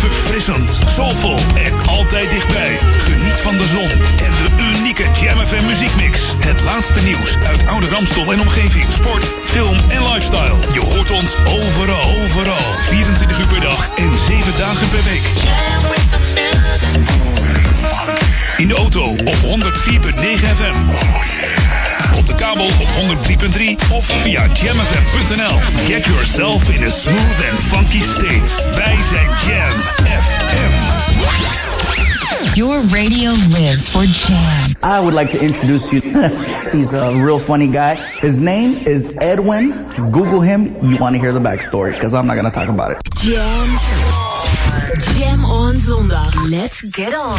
Verfrissend, soulvol en altijd dichtbij. Geniet van de zon en de unieke Jam FM muziekmix. Het laatste nieuws uit oude Ramstel en omgeving. Sport, film en lifestyle. Je hoort ons overal, overal. 24 uur per dag en 7 dagen per week. In de auto op 104.9 FM. Op de kabel op 103.3 of via jamfm.nl. Get yourself in a smooth and funky state. Wij zijn Jam FM. Your radio lives for Jam. I would like to introduce you. He's a real funny guy. His name is Edwin. Google him. You want to hear the backstory because I'm not going to talk about it. Jam. Jam on zondag. Let's get on.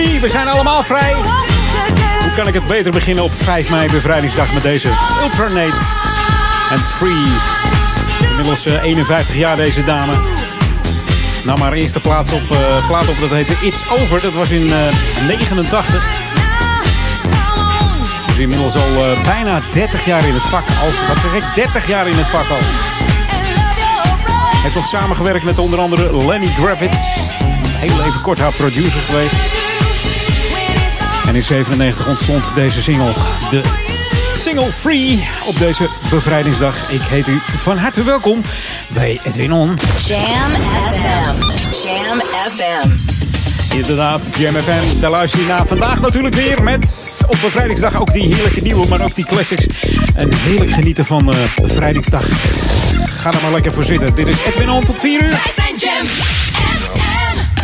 We zijn allemaal vrij. Hoe kan ik het beter beginnen op 5 mei bevrijdingsdag met deze Ultranate en Free. Inmiddels eh, 51 jaar deze dame. Nam haar eerste plaats op, eh, plaat op, dat heette It's Over. Dat was in eh 89. Dus inmiddels al eh, bijna 30 jaar in het vak. Als, wat zeg ik, 30 jaar in het vak al. Heeft nog samengewerkt met onder andere Lenny Kravitz. Heel even kort haar producer geweest. En in 97 ontstond deze single. De single Free op deze bevrijdingsdag. Ik heet u van harte welkom bij Edwin On. Jam FM. Jam FM. Inderdaad, Jam FM. Daar luister je naar vandaag natuurlijk weer met op bevrijdingsdag ook die heerlijke nieuwe, maar ook die classics. En heerlijk genieten van eh, bevrijdingsdag. Ga er maar lekker voor zitten. Dit is Edwin On tot 4 uur. Wij zijn Jam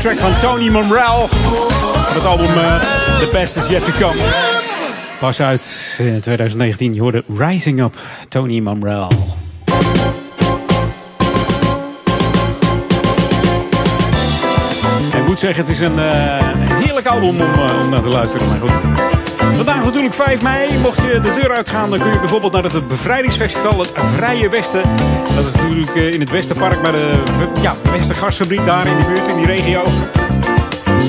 track van Tony Monreal. Van het album eh, The Best Is Yet To Come. Pas uit in 2019. Je hoorde Rising Up, Tony Monreal. Ik moet zeggen, het is een eh, heerlijk album om, eh, om naar te luisteren. Maar goed. Vandaag natuurlijk 5 mei. Mocht je de deur uitgaan, dan kun je bijvoorbeeld naar het bevrijdingsfestival, het Vrije Westen. Dat is natuurlijk eh, in het Westenpark bij de ja, Westergasfabriek, daar in die buurt, in die regio.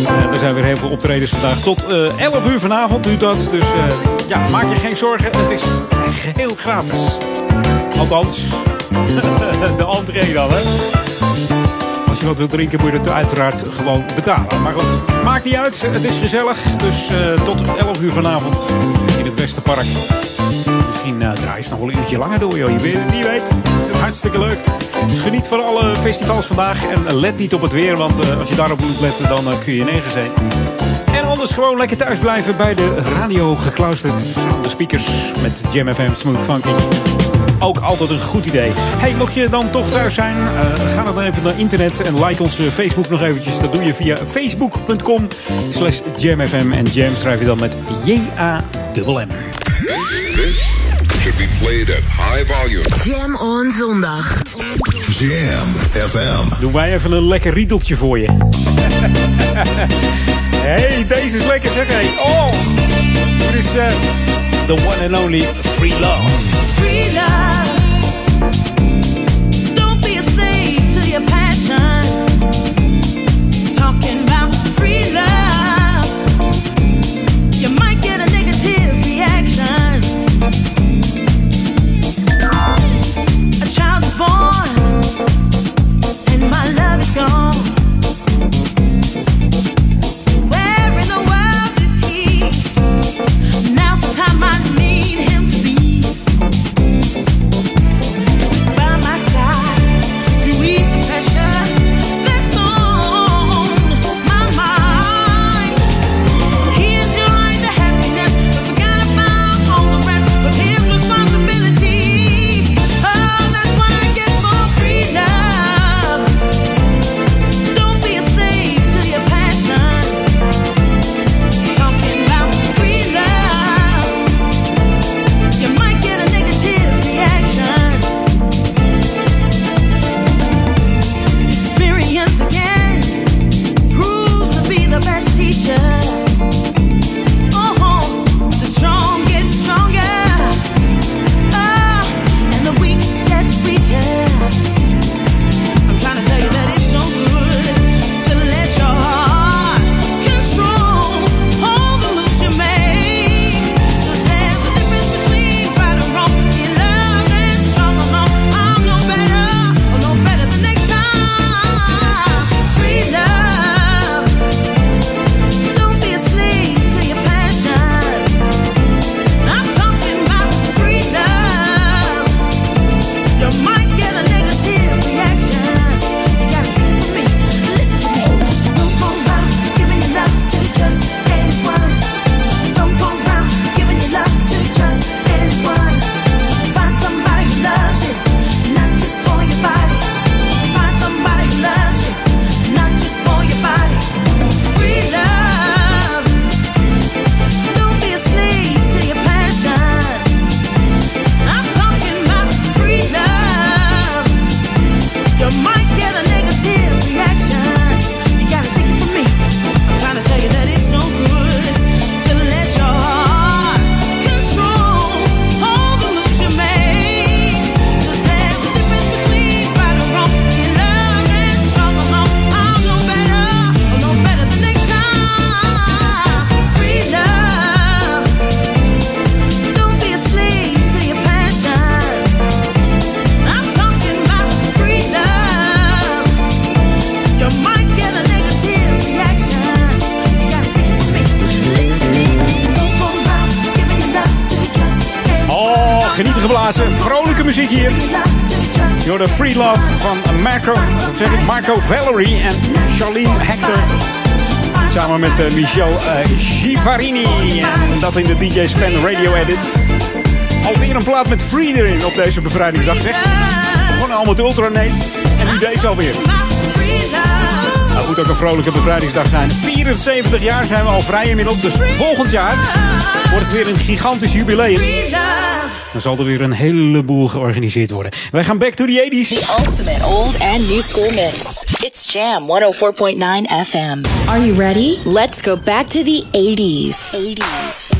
Eh, er zijn weer heel veel optredens vandaag. Tot eh 11 uur vanavond duurt dat. Dus eh, ja, maak je geen zorgen. Het is geheel gratis. Althans, de entree dan, hè. Als je wat wilt drinken, moet je het uiteraard gewoon betalen. Maar goed, maakt niet uit. Het is gezellig. Dus eh, tot 11 uur vanavond in het Westerpark. Misschien eh draai je nog wel een uurtje langer door, joh. Je weet, wie weet. Het is hartstikke leuk. Dus geniet van alle festivals vandaag. En let niet op het weer, want eh, als je daarop moet letten, dan kun je nergens heen. En anders gewoon lekker thuis blijven bij de radio gekluisterd de speakers met Jam FM Smooth Funky. Ook altijd een goed idee. Hey, mocht je dan toch thuis zijn, eh, ga dan even naar internet en like onze Facebook nog eventjes. Dat doe je via facebook.com slash jamfm. En jam schrijf je dan met J-A-M-M. This should be played at high volume. Jam on zondag. Jam FM. Doen wij even een lekker riedeltje voor je. hey, deze is lekker zeg hé. Oh, dit is eh, the one and only Free Love. Free love. Valerie en Charlene Hector. Samen met eh, Michel eh, Givarini. En dat in de DJ Span Radio Edit. Alweer een plaat met Free erin op deze bevrijdingsdag, zeg. Gewoon allemaal de Ultranate. En nu deze alweer. Nou, moet ook een vrolijke bevrijdingsdag zijn. 74 jaar zijn we al vrij inmiddels. Dus volgend jaar wordt het weer een gigantisch jubileum. Dan zal er weer een heleboel georganiseerd worden. Wij gaan back to the 80s. The ultimate old and new school mix. Jam 104.9 FM. Are you ready? Let's go back to the 80s. 80s.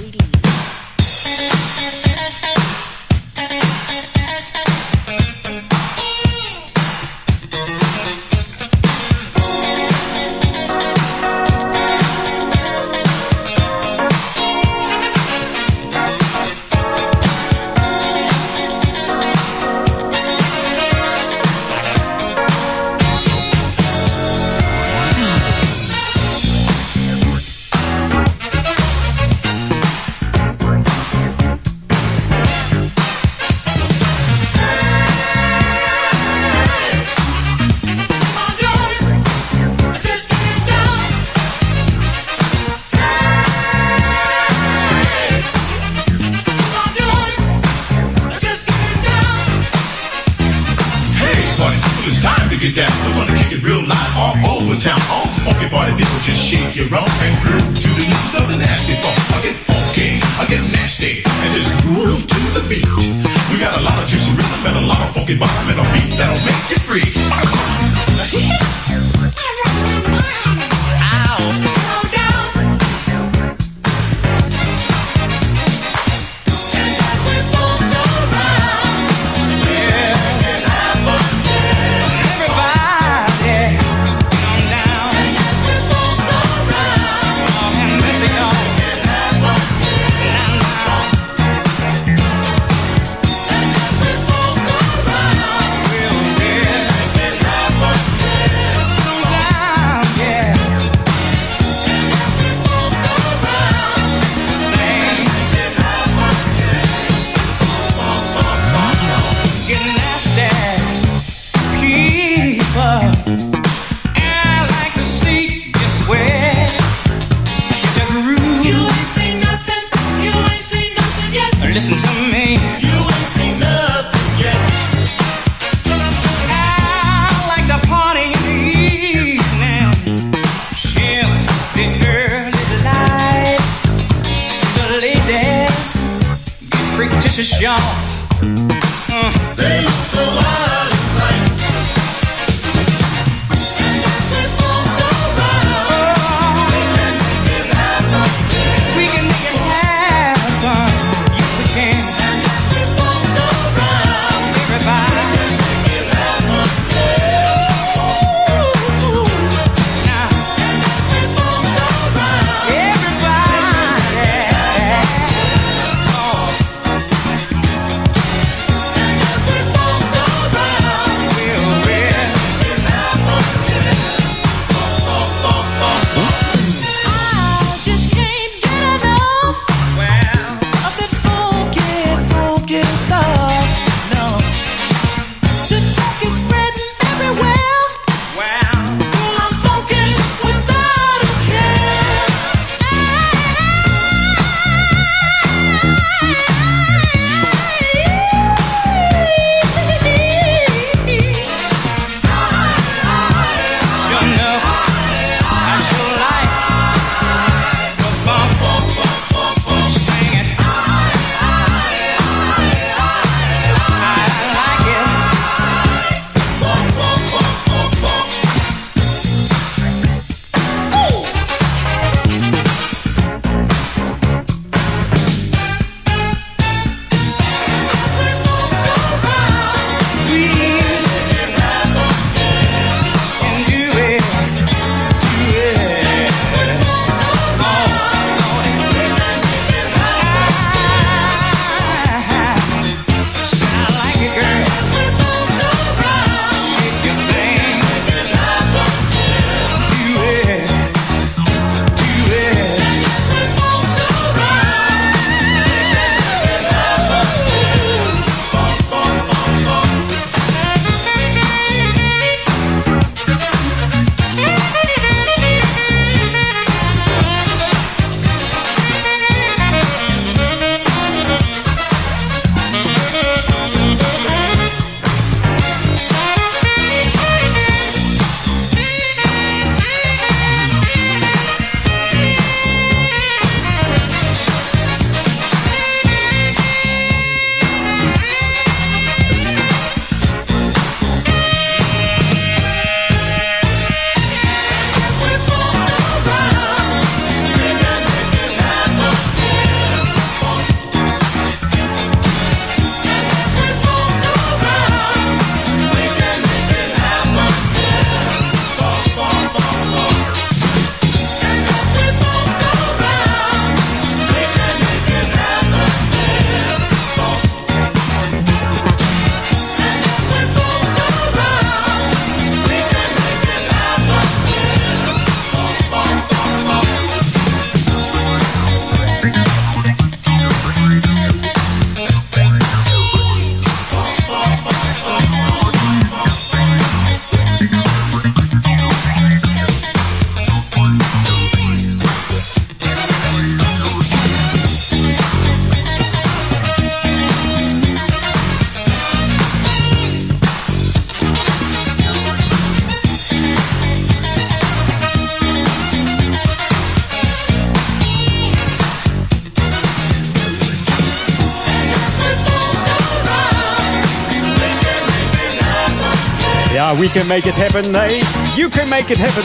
We can make it happen. Nee, you can make it happen.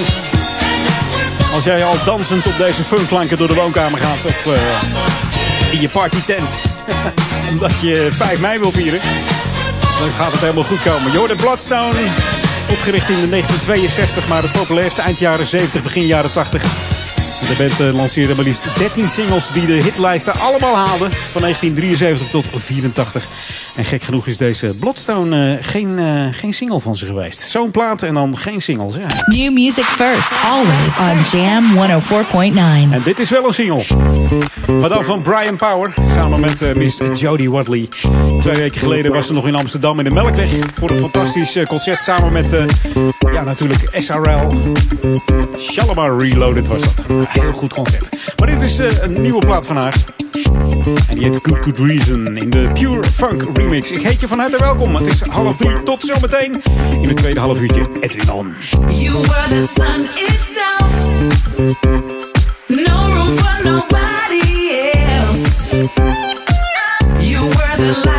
Als jij al dansend op deze funkklanken door de woonkamer gaat of eh, in je partytent, omdat je 5 mei wil vieren, dan gaat het helemaal goed komen. Jordan Bloodstone, opgericht in de 1962, maar het populairste eind jaren 70, begin jaren 80. De band lanceerde maar liefst 13 singles die de hitlijsten allemaal haalden. Van 1973 tot 84. En gek genoeg is deze Bloodstone eh, geen, eh, geen single van ze geweest. Zo'n plaat en dan geen singles. Ja. New music first, always on Jam 104.9. En dit is wel een single. Maar dan van Brian Power. Samen met eh, Miss Jodie Wadley. Twee weken geleden was ze nog in Amsterdam in de Melkweg. Voor een fantastisch concert samen met, ja natuurlijk SRL. Shalimar Reloaded was dat. Een heel goed concert. Maar dit is een nieuwe plaat van haar. En die heet Good Good Reason in de Pure Funk remix. Ik heet je van harte welkom. Het is half drie. Tot zometeen in het tweede half uurtje. Edwin On. You were the sun itself. No room for nobody else. You were the light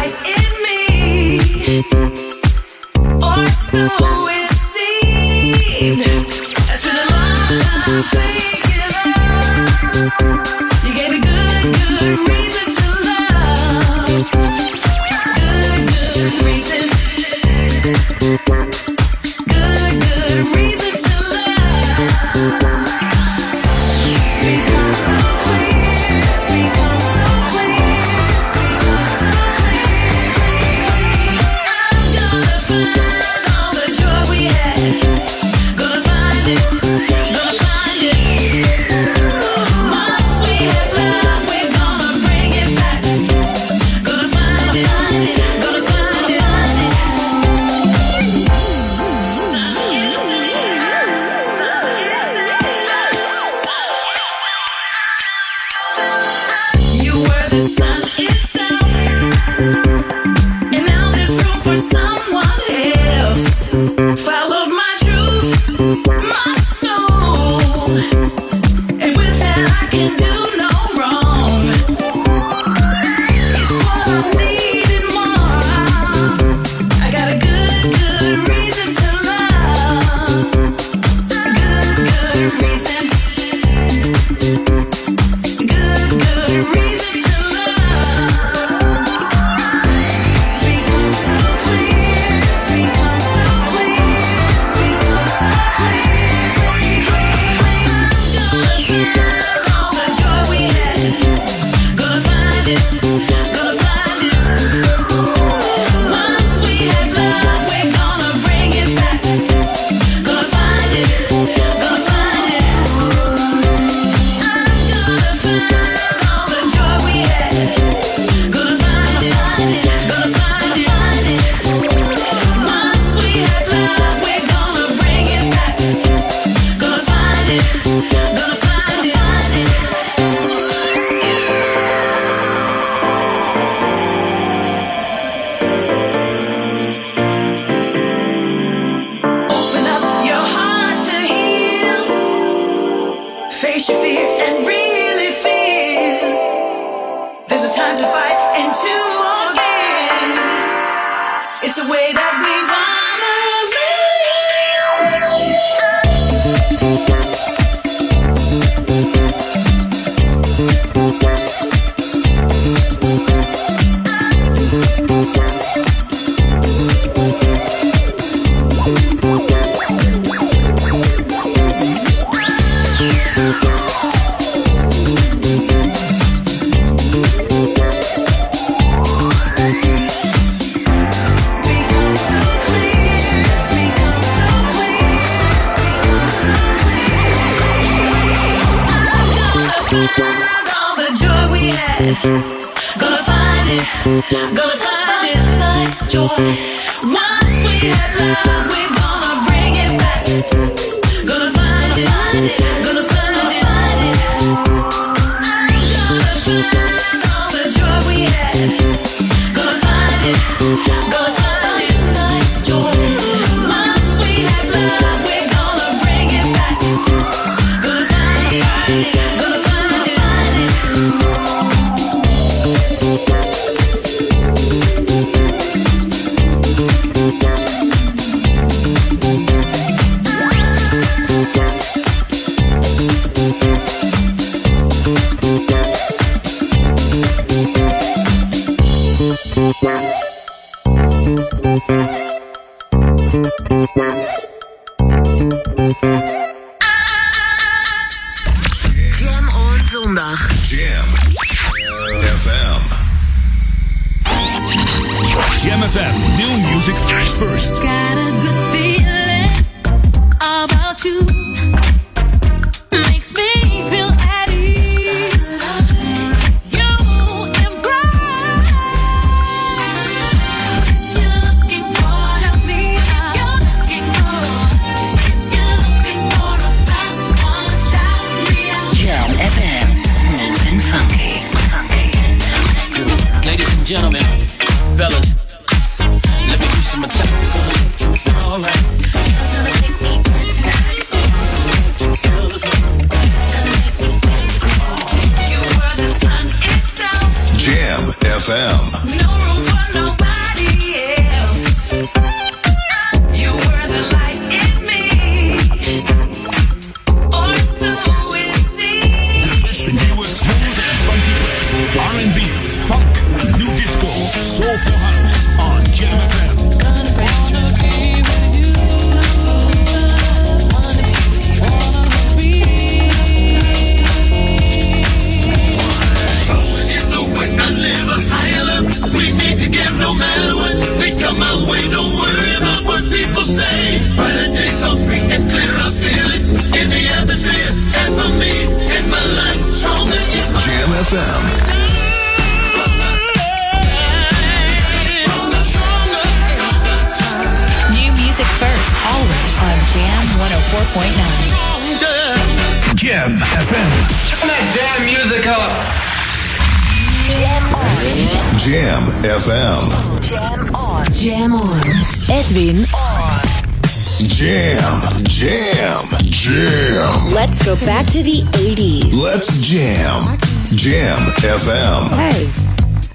jam, jam. Let's go back to the 80s. Let's jam. Jam FM. Hey,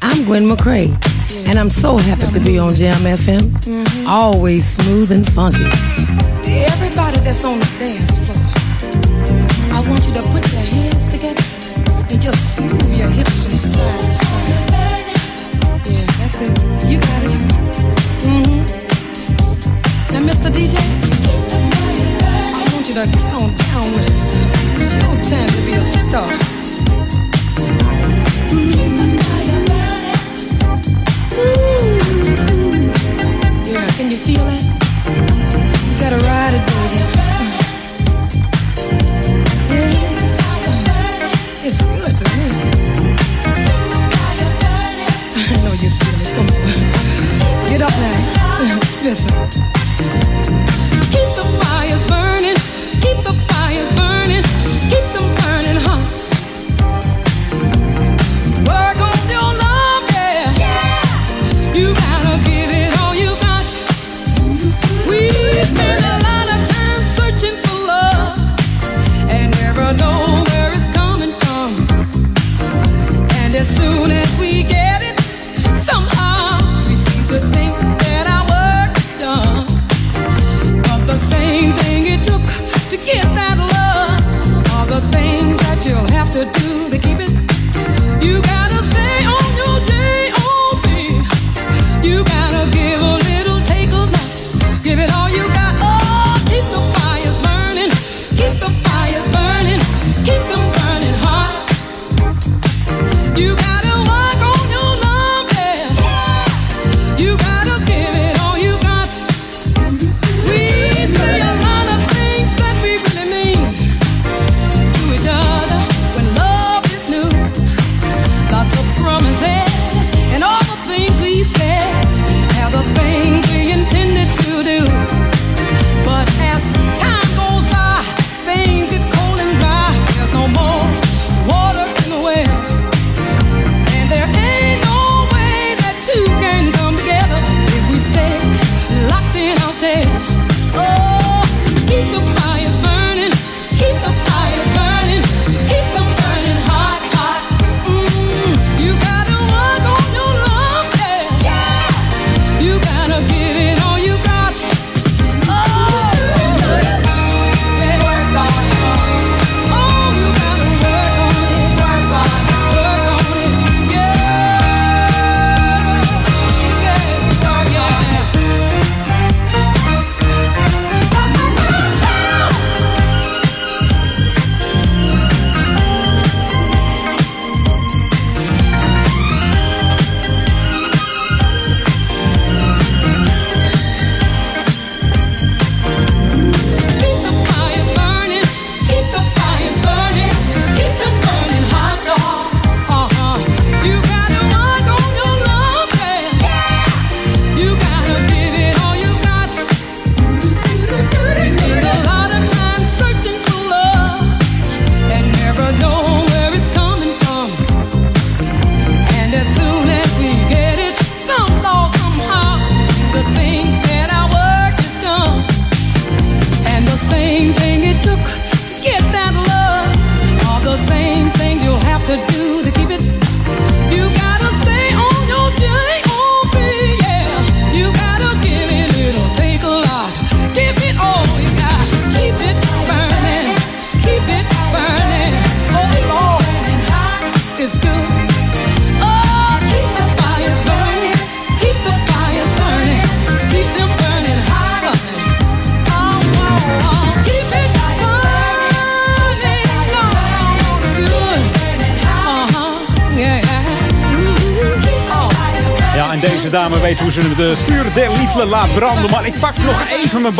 I'm Gwen McCrae, and I'm so happy to be on Jam FM. Always smooth and funky. Everybody that's on the dance floor, I want you to put your hands together and just move your hips from side to side. Yeah, that's it. You got it. Mm-hmm. Now, Mr. DJ, I want you to down. It's time to be a star. Mm-hmm. Yeah, can you feel it? You gotta ride it, baby. Yeah. It's good to me. I know you feel it. Come on. Get up now. Listen.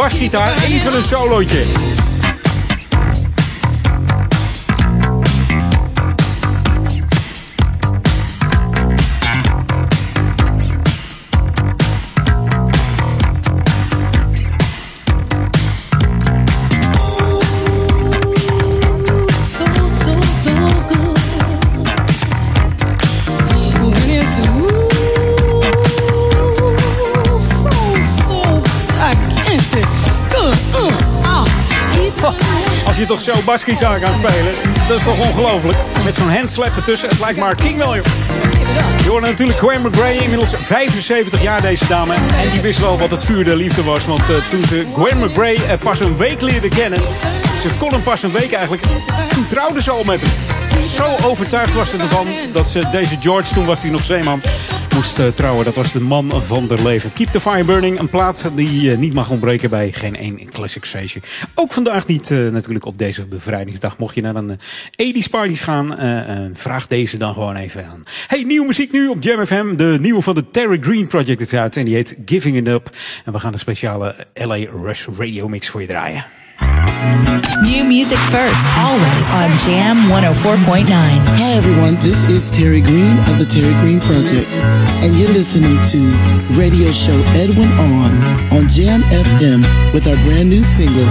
Basgitaar, even een solootje. Zo basgitaar kan spelen, dat is toch ongelooflijk. Met zo'n handslap ertussen, het lijkt maar King William. Je hoorde natuurlijk Gwen McGray, inmiddels 75 jaar deze dame. En die wist wel wat het vuur der liefde was. Want eh, toen ze Gwen McGray eh, pas een week leerde kennen... Ze kon hem pas een week eigenlijk. Toen trouwde ze al met hem. Zo overtuigd was ze ervan dat ze deze George, toen was hij nog zeeman, moest eh, trouwen. Dat was de man van haar leven. Keep the Fire Burning, een plaat die eh, niet mag ontbreken bij geen één Classic feestje. Ook vandaag niet eh, natuurlijk op deze bevrijdingsdag. Mocht je naar een eh 80s parties gaan, vraag deze dan gewoon even aan. Hey, nieuwe muziek nu op Jam FM. De nieuwe van de Terry Green Project is uit en die heet Giving It Up. En we gaan een speciale LA Rush Radio mix voor je draaien. New music first, always on Jam 104.9. Hi everyone, this is Terry Green of the Terry Green Project, and you're listening to radio show Edwin On on Jam FM with our brand new single.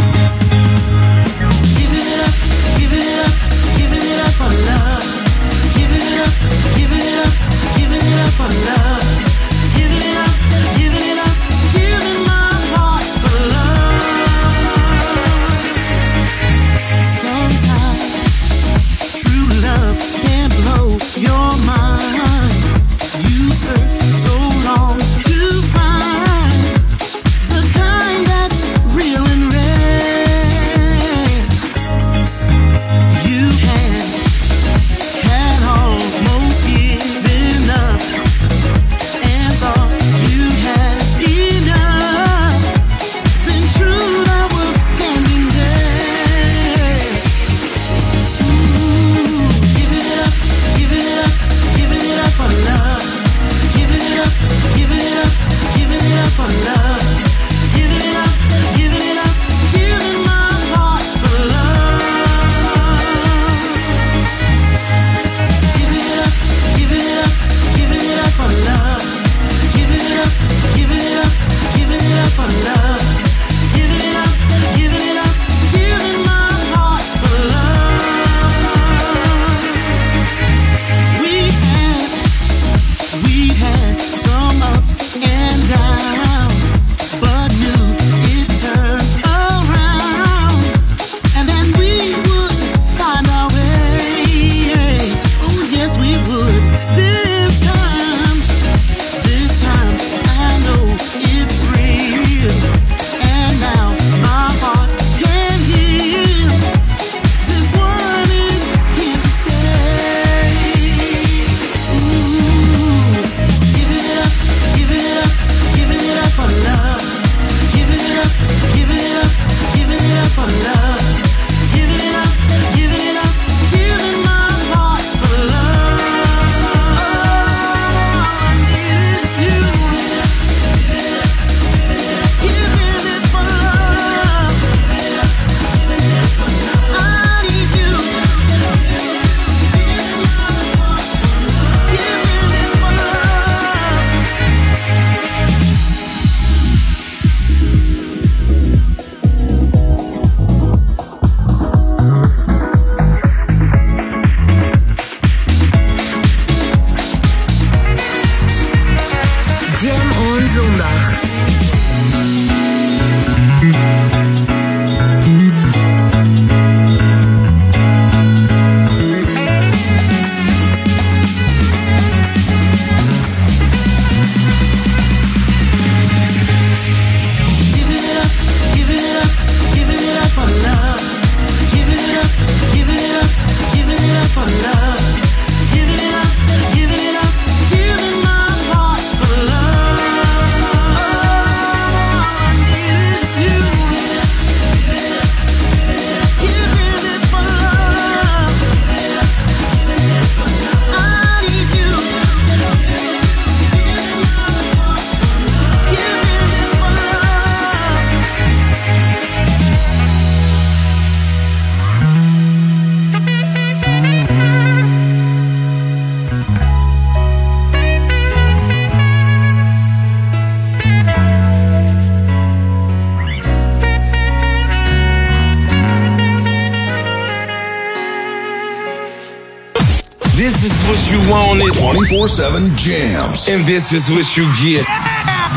And this is what you get.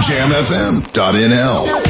JamFM.nl.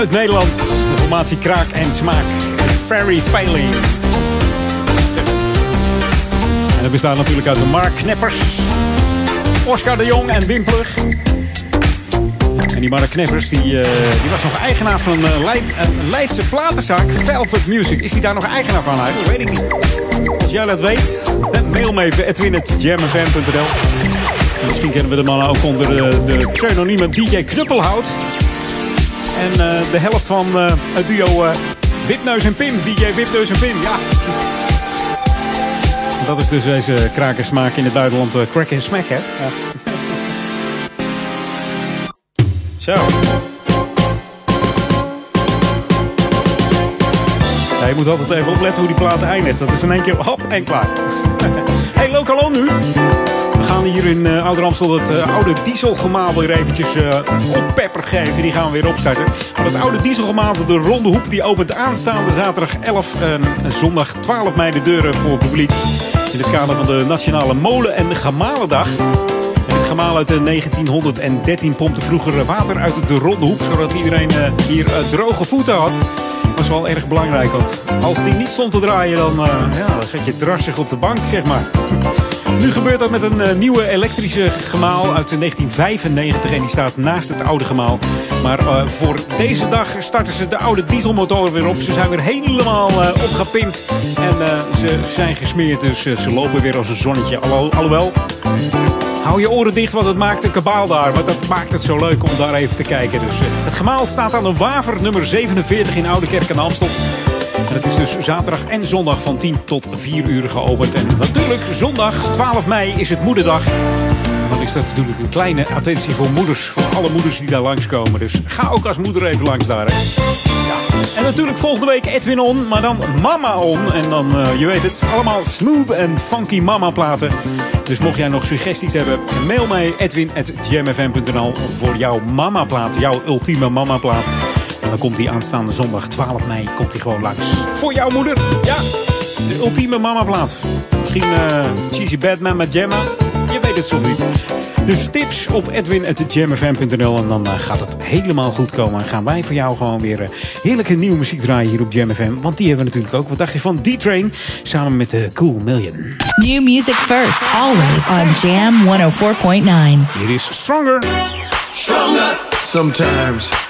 uit Nederland. De formatie Kraak en Smaak. Ferry Failing. En dat bestaat natuurlijk uit de Mark Kneppers, Oscar de Jong en Wimplug. En die Mark Kneppers die, eh, die was nog eigenaar van eh, een, Leidse platenzaak, Velvet Music. Is hij daar nog eigenaar van uit? Dat weet ik niet. Als jij dat weet, mail me even edwin.jamfm.nl Misschien kennen we de mannen ook onder de, de DJ Knuppelhout. En eh, de helft van eh, het duo eh, Wipneus en Pim. DJ Wipneus en Pim, ja. Dat is dus deze krakersmaak in het buitenland. crack en smack, hè? Ja. Zo. Ja, je moet altijd even opletten hoe die platen eindigt. Dat is in één keer hop en klaar. hey, lokalon nu gaan hier in eh, uh, Ouder het eh, oude dieselgemaal weer eventjes eh, uh, peper pepper geven. Die gaan we weer opstarten. Maar het oude dieselgemaal, de Ronde Hoep, die opent aanstaande zaterdag 11 ehm, en zondag 12 mei de deuren voor het publiek. In het kader van de Nationale Molen- en de Gemalendag. En het gemaal uit 1913 pompte vroeger water uit de Ronde Hoep, zodat iedereen hier droge voeten had was wel erg belangrijk. Want als die niet stond te draaien, dan, uh, ja, dan zat je drassig op de bank, zeg maar. Nu gebeurt dat met een eh, nieuwe elektrische gemaal uit 1995 en die staat naast het oude gemaal. Maar eh, voor deze dag starten ze de oude dieselmotoren weer op. Ze zijn weer helemaal eh, opgepimpt en ze zijn gesmeerd, dus ze lopen weer als een zonnetje. Alhoewel, hou je oren dicht, want het maakt een kabaal daar. Want dat maakt het zo leuk om daar even te kijken. Dus het gemaal staat aan de Waver nummer 47 in Oude Kerk de Amstel. Het is dus zaterdag en zondag van 10 tot 4 uur geopend. En natuurlijk, zondag 12 mei is het moederdag. Dan is dat natuurlijk een kleine attentie voor moeders. Voor alle moeders die daar langskomen. Dus ga ook als moeder even langs daar. Hè. En natuurlijk volgende week Edwin On, maar dan Mama On. En dan, eh, je weet het, allemaal smooth en funky mama platen. Dus mocht jij nog suggesties hebben, mail mij edwin.gmfm.nl voor jouw mama plaat. Jouw ultieme mama plaat. En dan komt hij aanstaande zondag 12 mei komt hij gewoon langs. Voor jouw moeder. Ja, de ultieme mamaplaat. Misschien eh Cheesy Batman met Gemma. Je weet het soms niet. Dus tips op edwin.jamfm.nl en dan eh, gaat het helemaal goed komen. En gaan wij voor jou gewoon weer eh, heerlijke nieuwe muziek draaien hier op Jam FM. Want die hebben we natuurlijk ook. Wat dacht je van D-Train samen met de Cool Million. New music first, always on Jam 104.9. Hier is Stronger. Stronger. Sometimes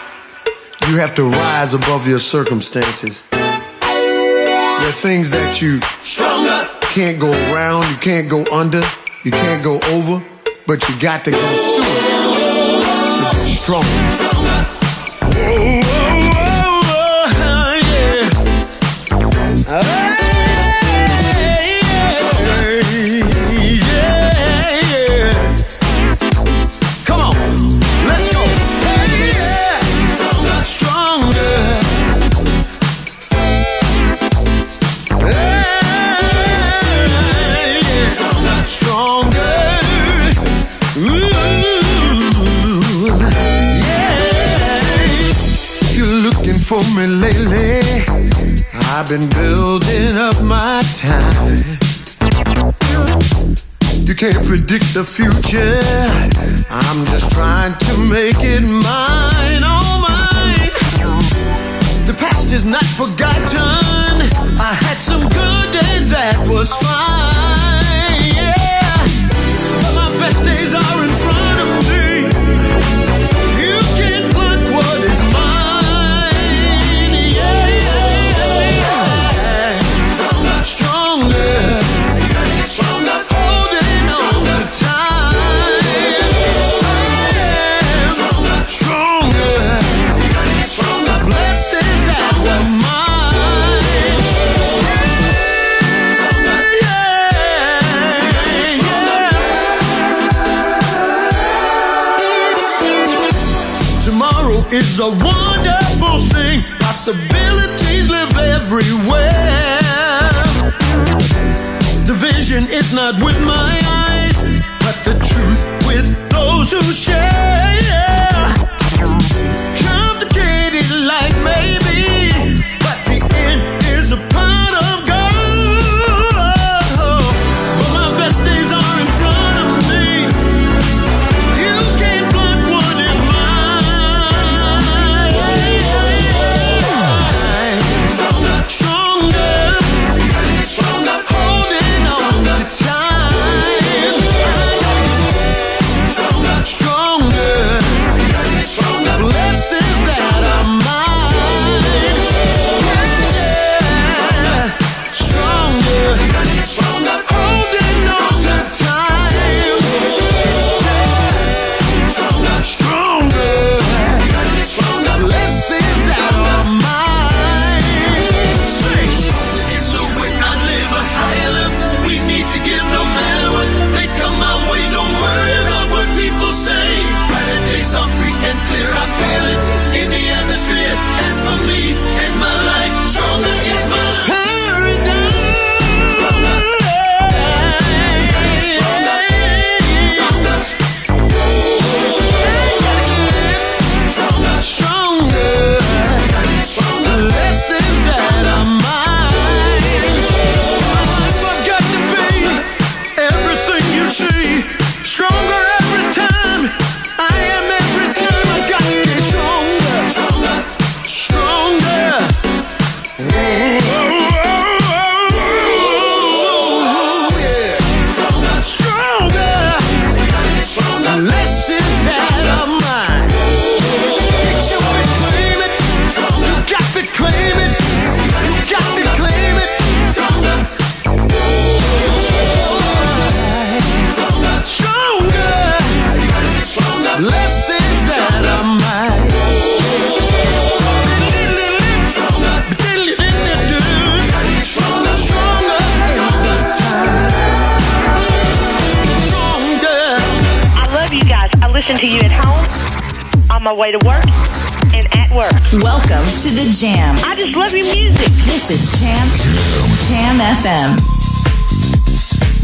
you have to rise above your circumstances. There are things that you stronger can't go around, you can't go under, you can't go over, but you got to go through it. to stronger. I've been building up my time. You can't predict the future. I'm just trying to make it mine, oh mine. The past is not forgotten. I had some good days that was fine, yeah. But my best days are in front of me. A wonderful thing. Possibilities live everywhere. The vision is not with my eyes, but the truth with those who share. Complicated life may my way to work, and at work. Welcome to the Jam. I just love your music. This is Jam Jam FM.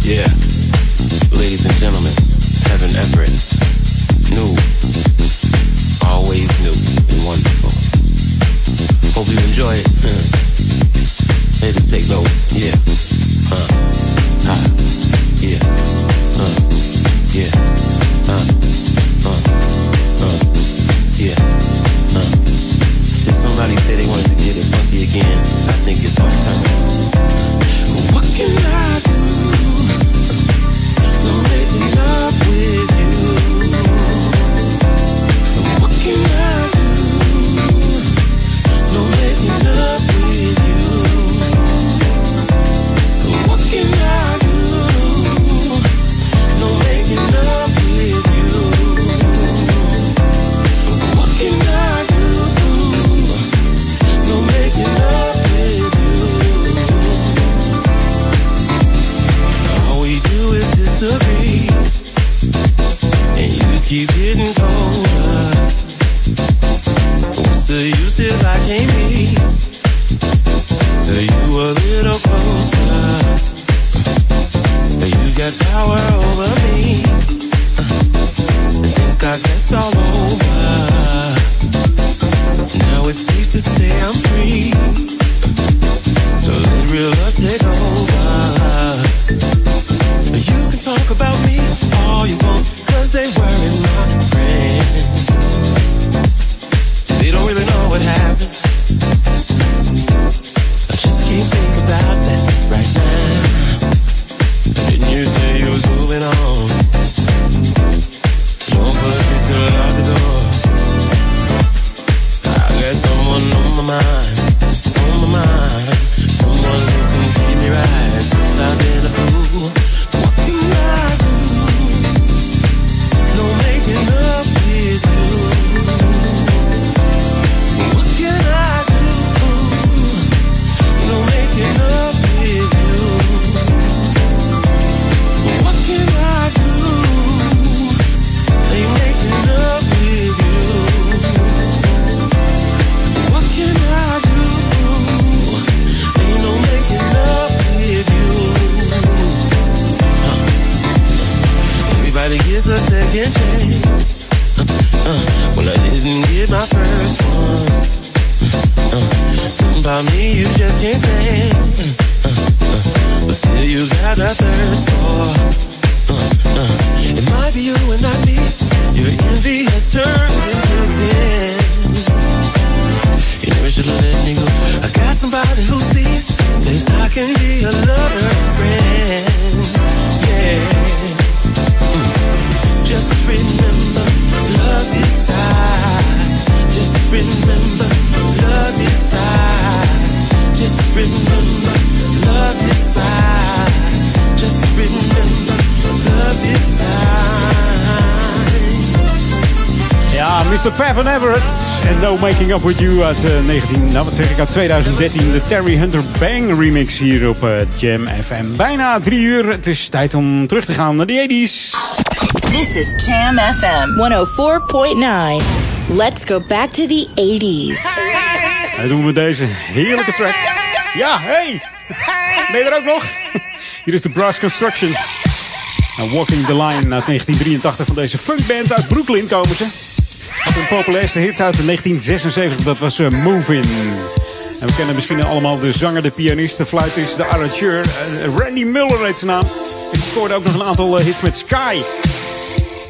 Yeah. Ladies and gentlemen, Kevin Everett. With You uit eh, 19, nou wat zeg ik, uit 2013. De Terry Hunter Bang remix hier op eh, Jam FM. Bijna drie uur. Het is tijd om terug te gaan naar de 80s. This is Jam FM 104.9. Let's go back to the 80s. Dat doen we met deze heerlijke track. Ja, hey! Ben je er ook nog? Hier is de Brass Construction. Nou, Walking the Line uit 1983 van deze funkband uit Brooklyn komen ze. Hun populairste hit uit 1976, dat was uh, Movin'. En we kennen misschien allemaal de zanger, de pianist, de fluitist, de arrangeur. Uh, Randy Muller heet zijn naam. Die scoorde ook nog een aantal uh, hits met Sky.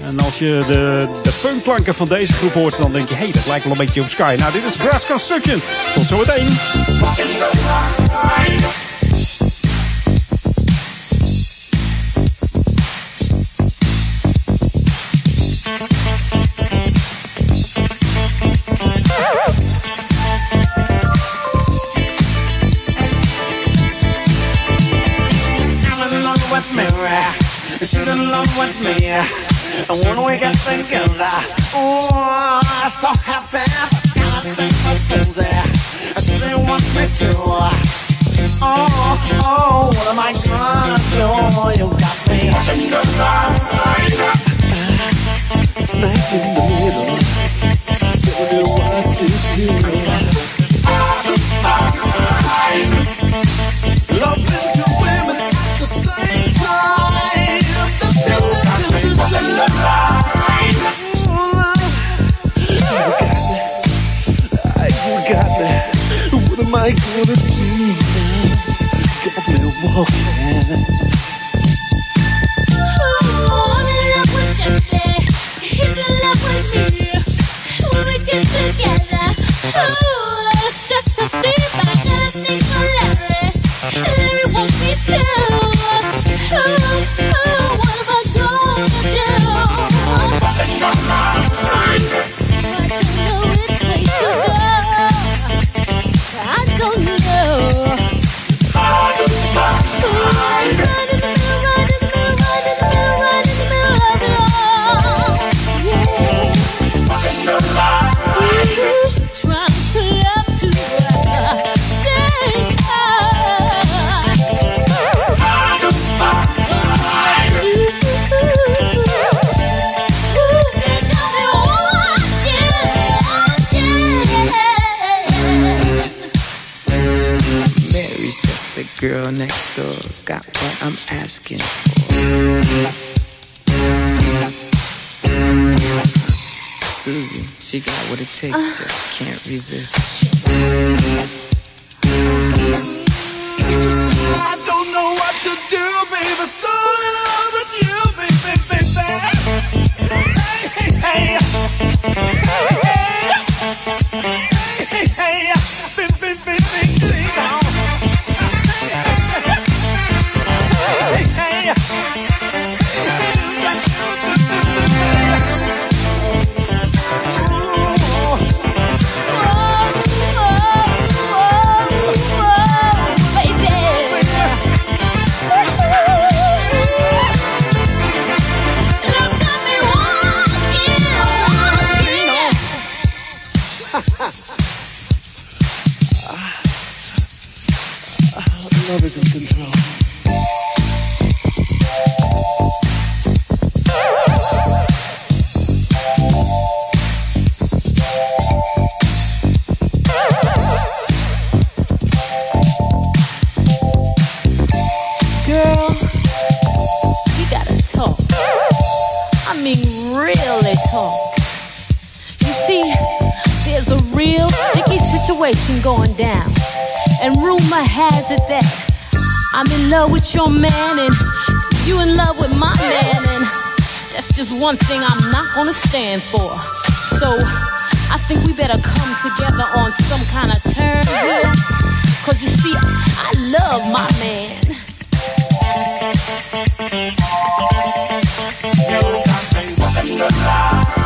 En als je de, de funkklanken van deze groep hoort, dan denk je, hé, hey, dat lijkt wel een beetje op Sky. Nou, dit is Brass Construction. Tot zometeen. I'm Cause she's in love with me. And when we get thinking, oh, I'm so happy. I gotta thank my. She wants me to. Oh, oh, what am I gonna do? You got me. Smack in the middle. Tell me what to do? Walking. Takes, just can't resist. Situation going down. And rumor has it that I'm in love with your man and you in love with my man. And that's just one thing I'm not gonna stand for. So I think we better come together on some kind of here. Cause you see, I love my man. Love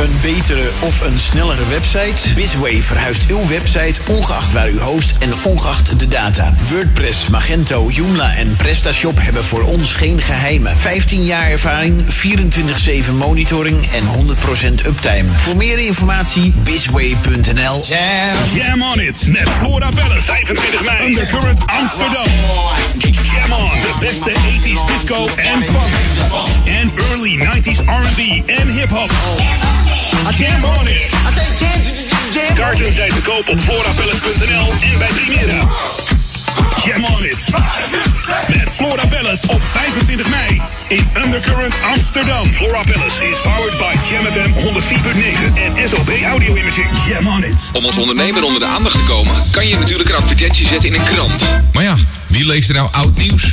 Een betere of een snellere website? Bizway verhuist uw website ongeacht waar u host en ongeacht de data. WordPress, Magento, Joomla en PrestaShop hebben voor ons geen geheimen. 15 jaar ervaring, 24-7 monitoring en 100% uptime. Voor meer informatie bizway.nl. Jam on it met Flora Bellis. 25 mei. Undercurrent Amsterdam. Jam on. De beste 80s disco en funk. En early 90s R&B en Jam on it. Kaarten zijn te koop op florapalace.nl en bij Primera. Jam on it. Met Flora Palace op 25 mei in Undercurrent Amsterdam. Flora Palace is powered by Jam FM 104.9 en SOB Audio Imaging. Jam on it. Om als ondernemer onder de aandacht te komen, kan je natuurlijk een advertentie zetten in een krant. Maar ja, wie leest er nou oud nieuws?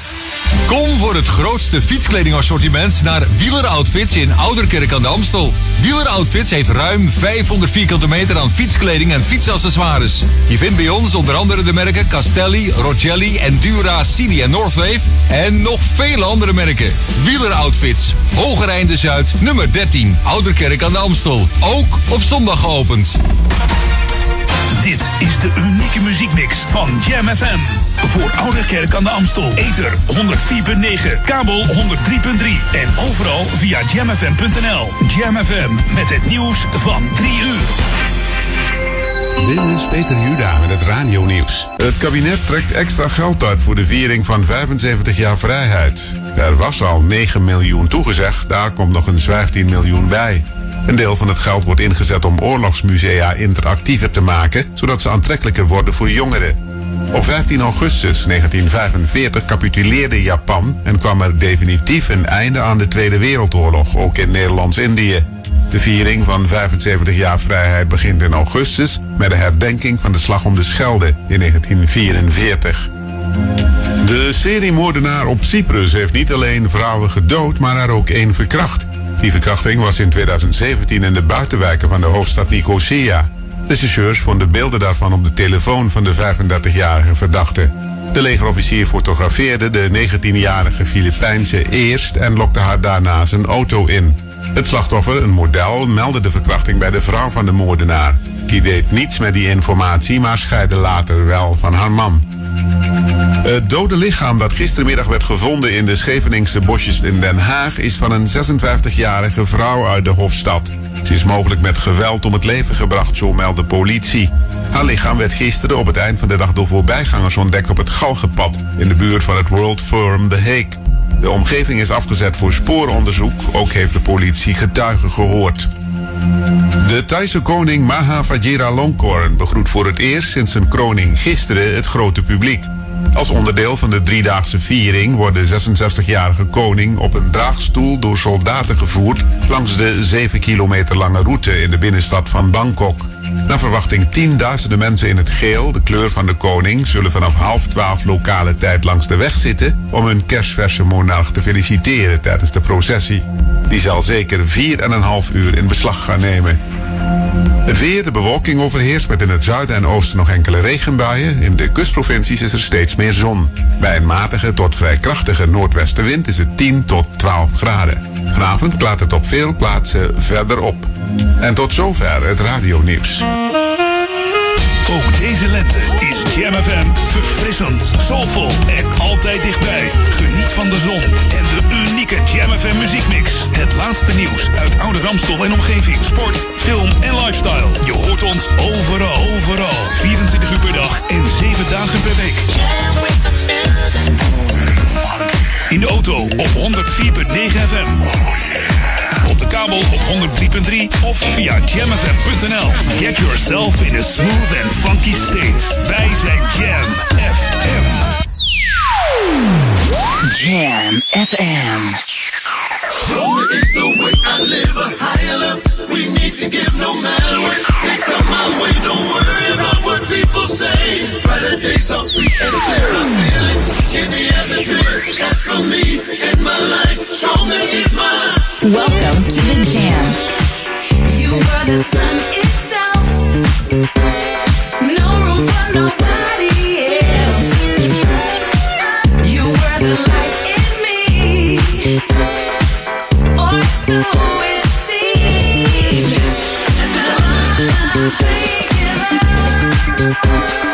Kom voor het grootste fietskledingassortiment naar Wieler Outfits in Ouderkerk aan de Amstel. Wieler Outfits heeft ruim 500 vierkante meter aan fietskleding en fietsaccessoires. Je vindt bij ons onder andere de merken Castelli, Rogelli, Endura, Cini en Northwave. En nog vele andere merken. Wieler Outfits, Hogereinde Zuid, nummer 13, Ouderkerk aan de Amstel. Ook op zondag geopend. Dit is de unieke muziekmix van Jam FM. Voor Ouderkerk aan de Amstel. Ether 104.9, kabel 103.3 en overal via jamfm.nl. Jam FM met het nieuws van 3 uur. Dit is Peter Juda met het radio-nieuws. Het kabinet trekt extra geld uit voor de viering van 75 jaar vrijheid. Er was al 9 miljoen toegezegd, daar komt nog eens 15 miljoen bij. Een deel van het geld wordt ingezet om oorlogsmusea interactiever te maken, zodat ze aantrekkelijker worden voor jongeren. Op 15 augustus 1945 capituleerde Japan en kwam er definitief een einde aan de Tweede Wereldoorlog, ook in Nederlands-Indië. De viering van 75 jaar vrijheid begint in augustus met de herdenking van de Slag om de Schelde in 1944. De seriemoordenaar op Cyprus heeft niet alleen vrouwen gedood, maar er ook één verkracht. Die verkrachting was in 2017 in de buitenwijken van de hoofdstad Nicosia. Rechercheurs vonden beelden daarvan op de telefoon van de 35-jarige verdachte. De legerofficier fotografeerde de 19-jarige Filipijnse eerst en lokte haar daarna zijn auto in. Het slachtoffer, een model, meldde de verkrachting bij de vrouw van de moordenaar. Die deed niets met die informatie, maar scheidde later wel van haar man. Het dode lichaam dat gistermiddag werd gevonden in de Scheveningse bosjes in Den Haag is van een 56-jarige vrouw uit de Hofstad. Ze is mogelijk met geweld om het leven gebracht, zo meldt de politie. Haar lichaam werd gisteren op het eind van de dag door voorbijgangers ontdekt op het Galgenpad in de buurt van het World Forum The Hague. De omgeving is afgezet voor sporenonderzoek, ook heeft de politie getuigen gehoord. De Thaise koning Maha Vajiralongkorn begroet voor het eerst sinds zijn kroning gisteren het grote publiek. Als onderdeel van de driedaagse viering wordt de 66-jarige koning op een draagstoel door soldaten gevoerd langs de 7 kilometer lange route in de binnenstad van Bangkok. Naar verwachting tienduizenden mensen in het geel, de kleur van de koning, zullen vanaf half twaalf lokale tijd langs de weg zitten om hun kerstverse monarch te feliciteren tijdens de processie. Die zal zeker 4,5 uur in beslag gaan nemen. Het weer, de bewolking overheerst met in het zuiden en oosten nog enkele regenbuien. In de kustprovincies is er steeds meer zon. Bij een matige tot vrij krachtige noordwestenwind is het 10 tot 12 graden. Vanavond klaart het op veel plaatsen verder op. En tot zover het radionieuws. Ook deze lente is Jam FM verfrissend, soulvol en altijd dichtbij. Geniet van de zon en de unieke Jam FM muziekmix. Het laatste nieuws uit oude Ramstel en omgeving. Sport, film en lifestyle. Je hoort ons overal, overal. 24 uur per dag en 7 dagen per week. In de auto op 104.9 FM. Op de kabel op 103.3 of via jamfm.nl. Get yourself in a smooth and funky state. Wij zijn Jam FM. Jam FM. Stronger is the way I live, a higher love we need to give no matter what they come my way. Don't worry about what people say. Brighter days are free and clear. I feel it in the atmosphere. That's for me and my life. Stronger is mine. Welcome to the Jam. You are the sun itself. No room for nobody else. You were the light in me. I think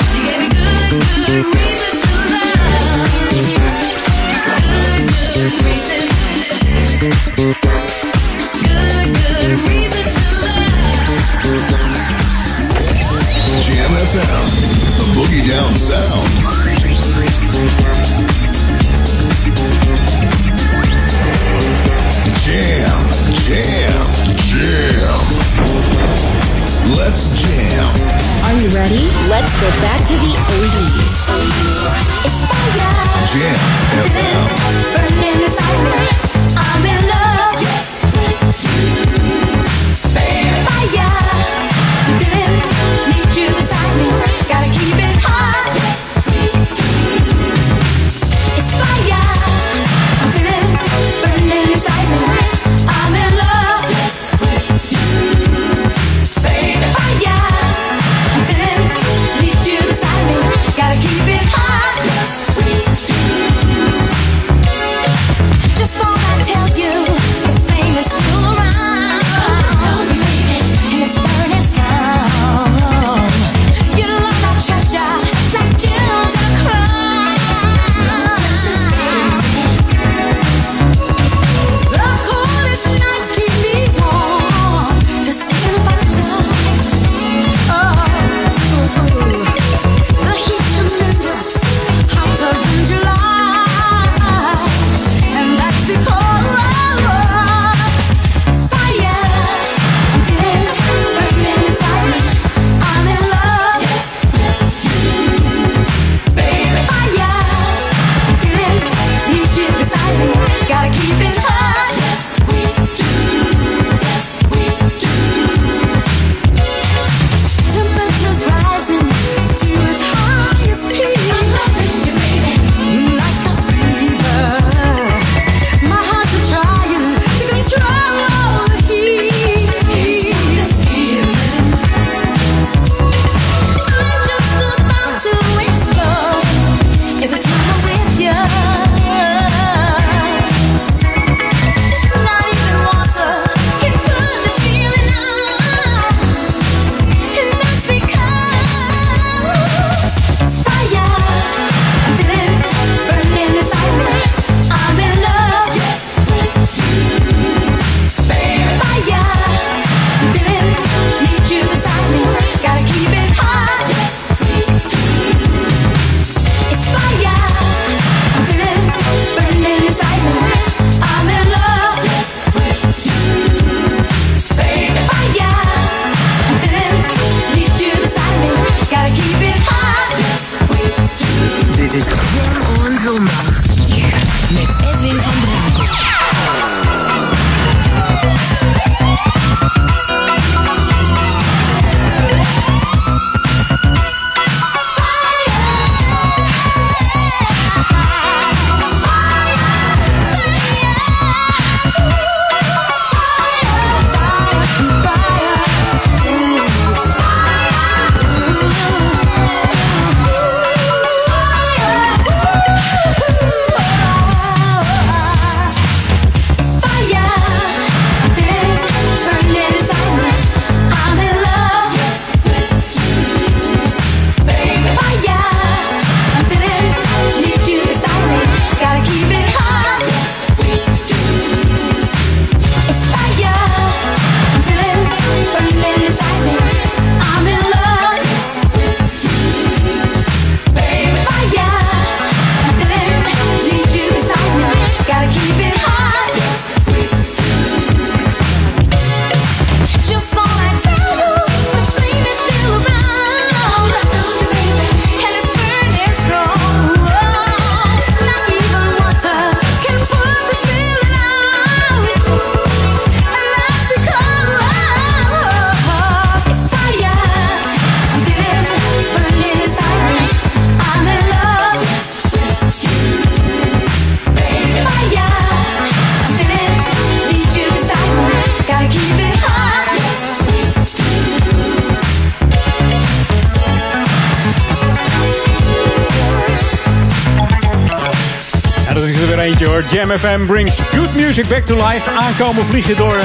Jam FM brings good music back to life. Aankomen vliegen door eh,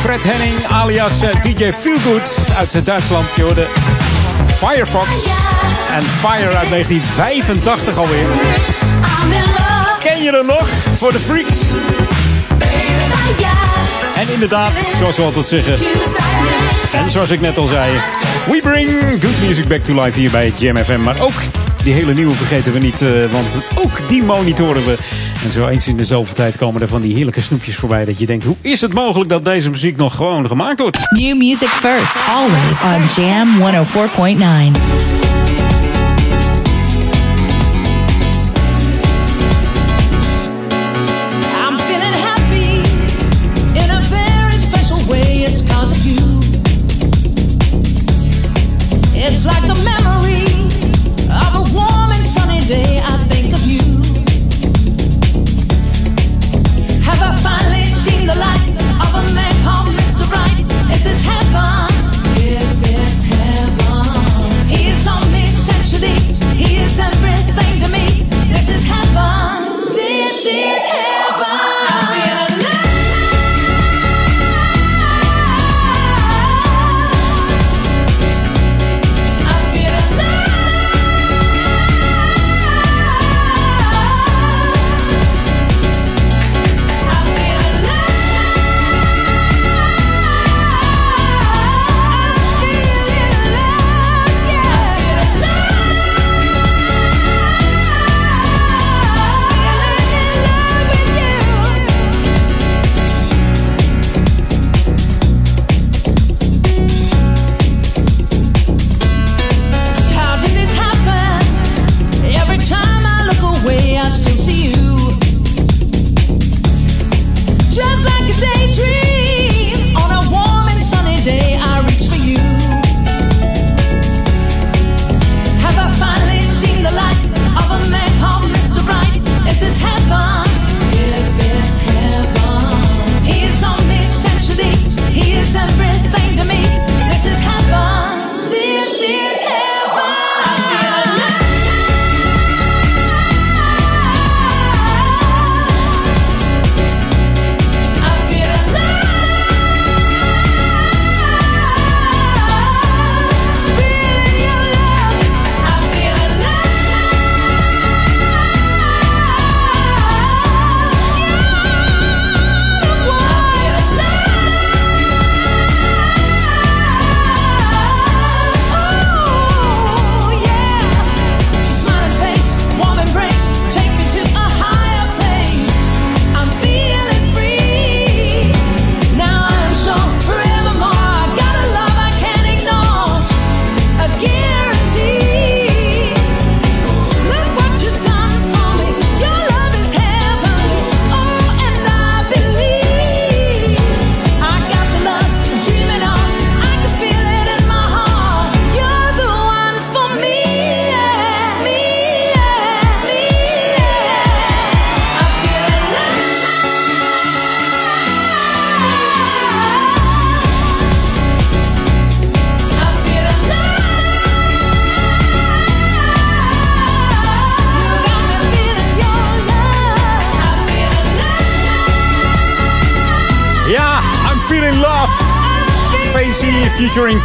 Fred Henning alias eh, DJ Feelgood uit Duitsland. Je hoorde Firefox en Fire uit 1985 alweer. Ken je er nog? Voor de freaks. En inderdaad, zoals we altijd zeggen. En zoals ik net al zei. We bring good music back to life hier bij Jam FM. Maar ook die hele nieuwe vergeten we niet, eh, want ook die monitoren we en zo eens in de zoveel tijd komen er van die heerlijke snoepjes voorbij. Dat je denkt, hoe is het mogelijk dat deze muziek nog gewoon gemaakt wordt? New music first, always on Jam 104.9.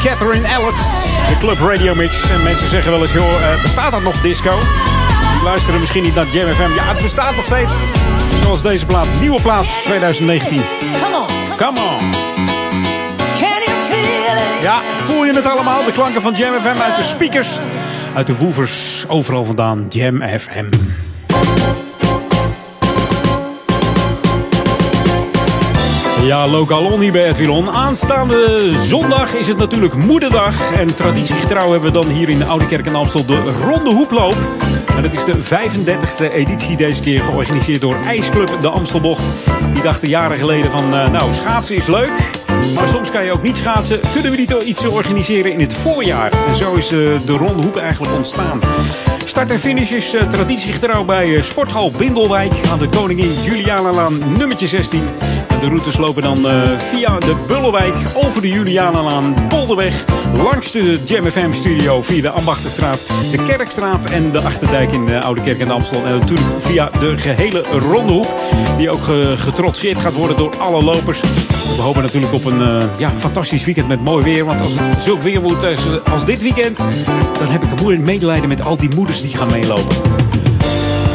Catherine Ellis. De Club Radio Mix. En mensen zeggen wel eens, joh, eh, bestaat dat nog disco? Die luisteren misschien niet naar Jam FM. Ja, het bestaat nog steeds. Zoals deze plaat. Nieuwe plaat 2019. Come on. Come on. Can you feel it? Ja, voel je het allemaal? De klanken van Jam FM uit de speakers. Uit de woevers. Overal vandaan. Jam FM. Ja, lokaal on hier bij Edwilon. Aanstaande zondag is het natuurlijk moederdag. En traditiegetrouw hebben we dan hier in de Oude Kerk in Amstel de Ronde Hoeploop. En dat is de 35e editie deze keer georganiseerd door IJsclub de Amstelbocht. Die dachten jaren geleden van, eh, nou, schaatsen is leuk. Maar soms kan je ook niet schaatsen. Kunnen we niet iets organiseren in het voorjaar? En zo is eh, de Ronde Hoep eigenlijk ontstaan. Start en finish is eh, traditiegetrouw bij eh, Sporthal Bindelwijk aan de Koningin Julianalaan nummertje 16. En de routes lopen dan eh, via de Bullenwijk, over de Julianalaan, Polderweg, langs de Jam FM studio via de Ambachtenstraat, de Kerkstraat en de Achterdijk in de Oude Kerk en Amstel. En natuurlijk via de gehele Rondehoek, die ook getrotseerd gaat worden door alle lopers. We hopen natuurlijk op een eh, ja, fantastisch weekend met mooi weer. Want als het zulk weer wordt als, als dit weekend, dan heb ik een moeilijk medelijden met al die moeders die gaan meelopen.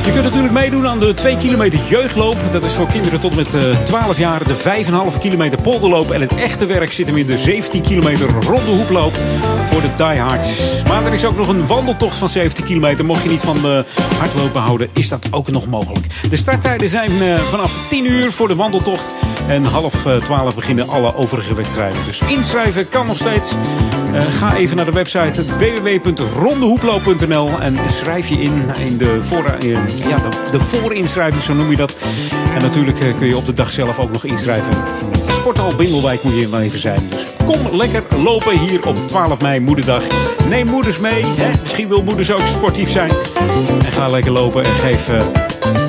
Je kunt natuurlijk meedoen aan de 2 kilometer jeugdloop. Dat is voor kinderen tot met eh, 12 jaar. De 5,5 kilometer polderloop. En het echte werk zit hem in de 17 kilometer ronde hoeploop voor de diehards. Maar er is ook nog een wandeltocht van 17 kilometer. Mocht je niet van de hardlopen houden, is dat ook nog mogelijk. De starttijden zijn eh, vanaf 10 uur voor de wandeltocht. En half eh, 12 beginnen alle overige wedstrijden. Dus inschrijven kan nog steeds. Eh, ga even naar de website www.rondehoeploop.nl en schrijf je in in de, voor, eh, ja, de, de voorinschrijving, zo noem je dat. En natuurlijk eh, kun je op de dag zelf ook nog inschrijven. In Sporthal Bingelwijk moet je wel even zijn. Dus kom lekker lopen hier op 12 mei, moederdag. Neem moeders mee. Hè? Misschien wil moeders ook sportief zijn. En ga lekker lopen en geef eh,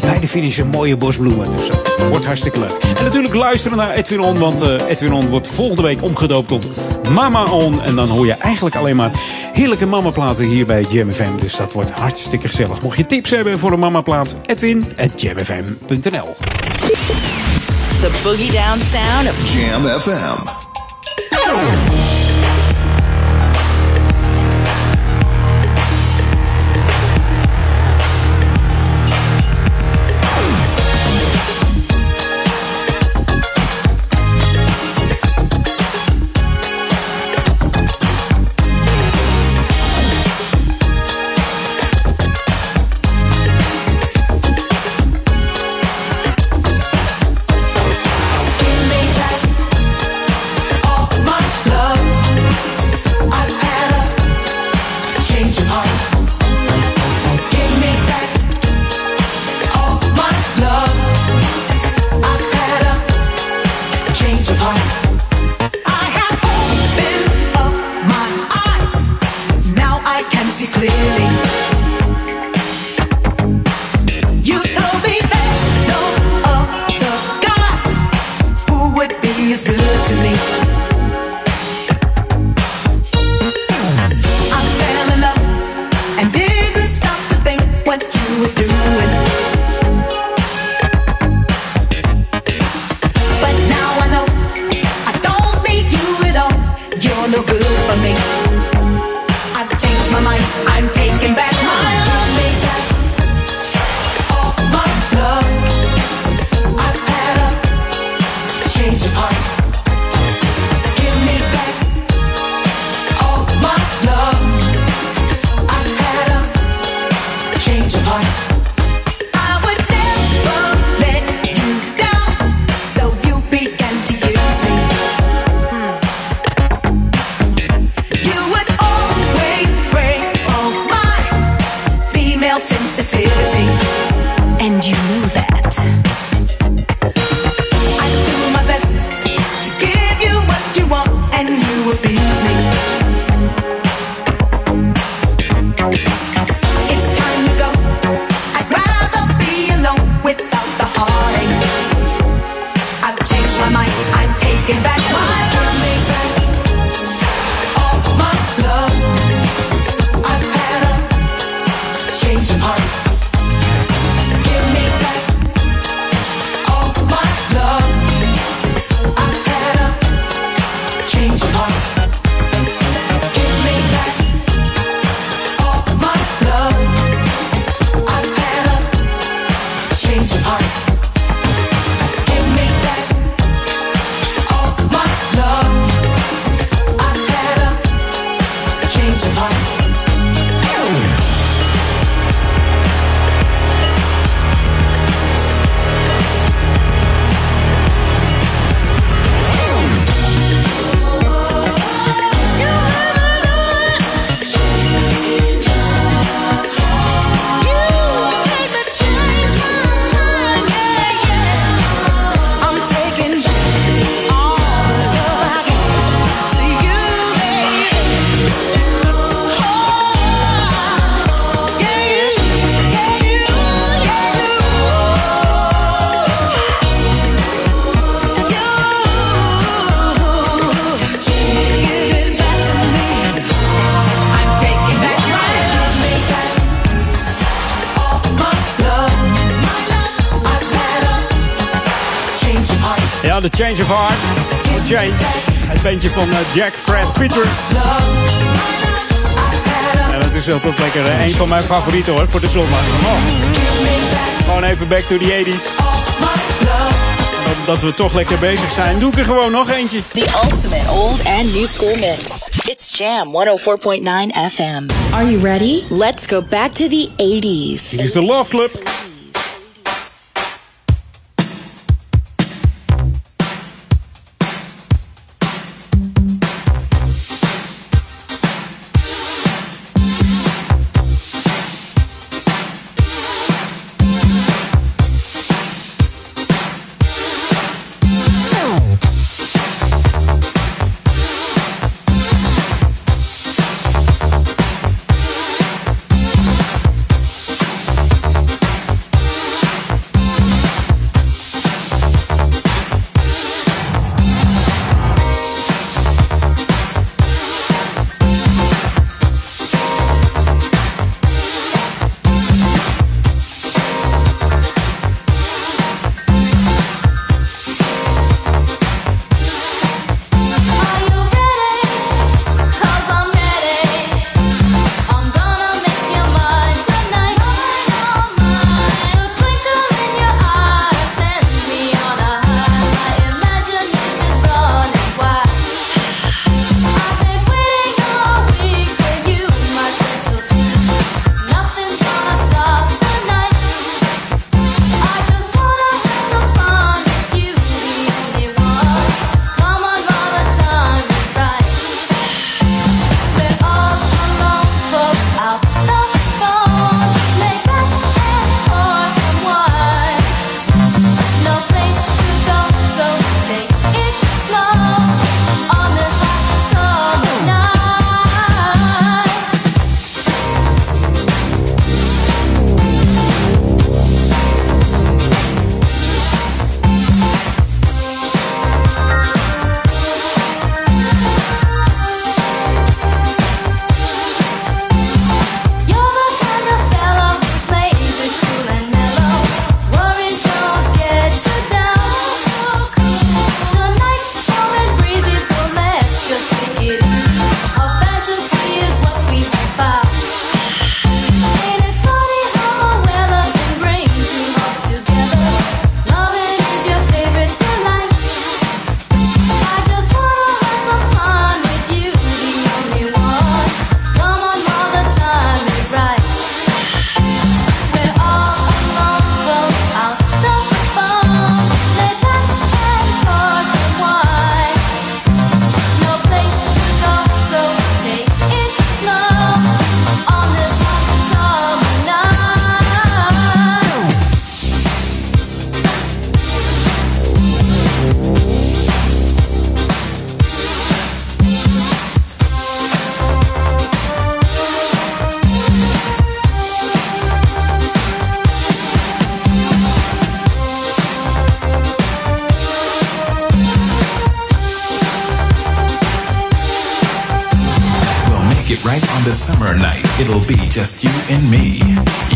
bij de finish een mooie bosbloemen. Dus dat wordt hartstikke leuk. En natuurlijk luisteren naar Edwin On, want eh, Edwin On wordt volgende week omgedoopt tot Mama On. En dan hoor je eigenlijk alleen maar heerlijke mamaplaten hier bij Jam FM. Dus dat wordt hartstikke gezellig. Mocht je tips hebben voor een mamaplaat, edwin at jamfm.nl. The boogie down sound of Jam FM. Ja, de Change of Heart. The Change. Het bandje van eh, Jack Fred Peters. En is altijd lekker. Hè? Een van mijn favorieten hoor, voor de zondag. Oh. Gewoon even back to the 80s. Dat we toch lekker bezig zijn, doe ik er gewoon nog eentje. The ultimate old and new school mix. It's Jam 104.9 FM. Are you ready? Let's go back to the 80s. Dit is de Love Club. Right on the summer night. It'll be just you and me.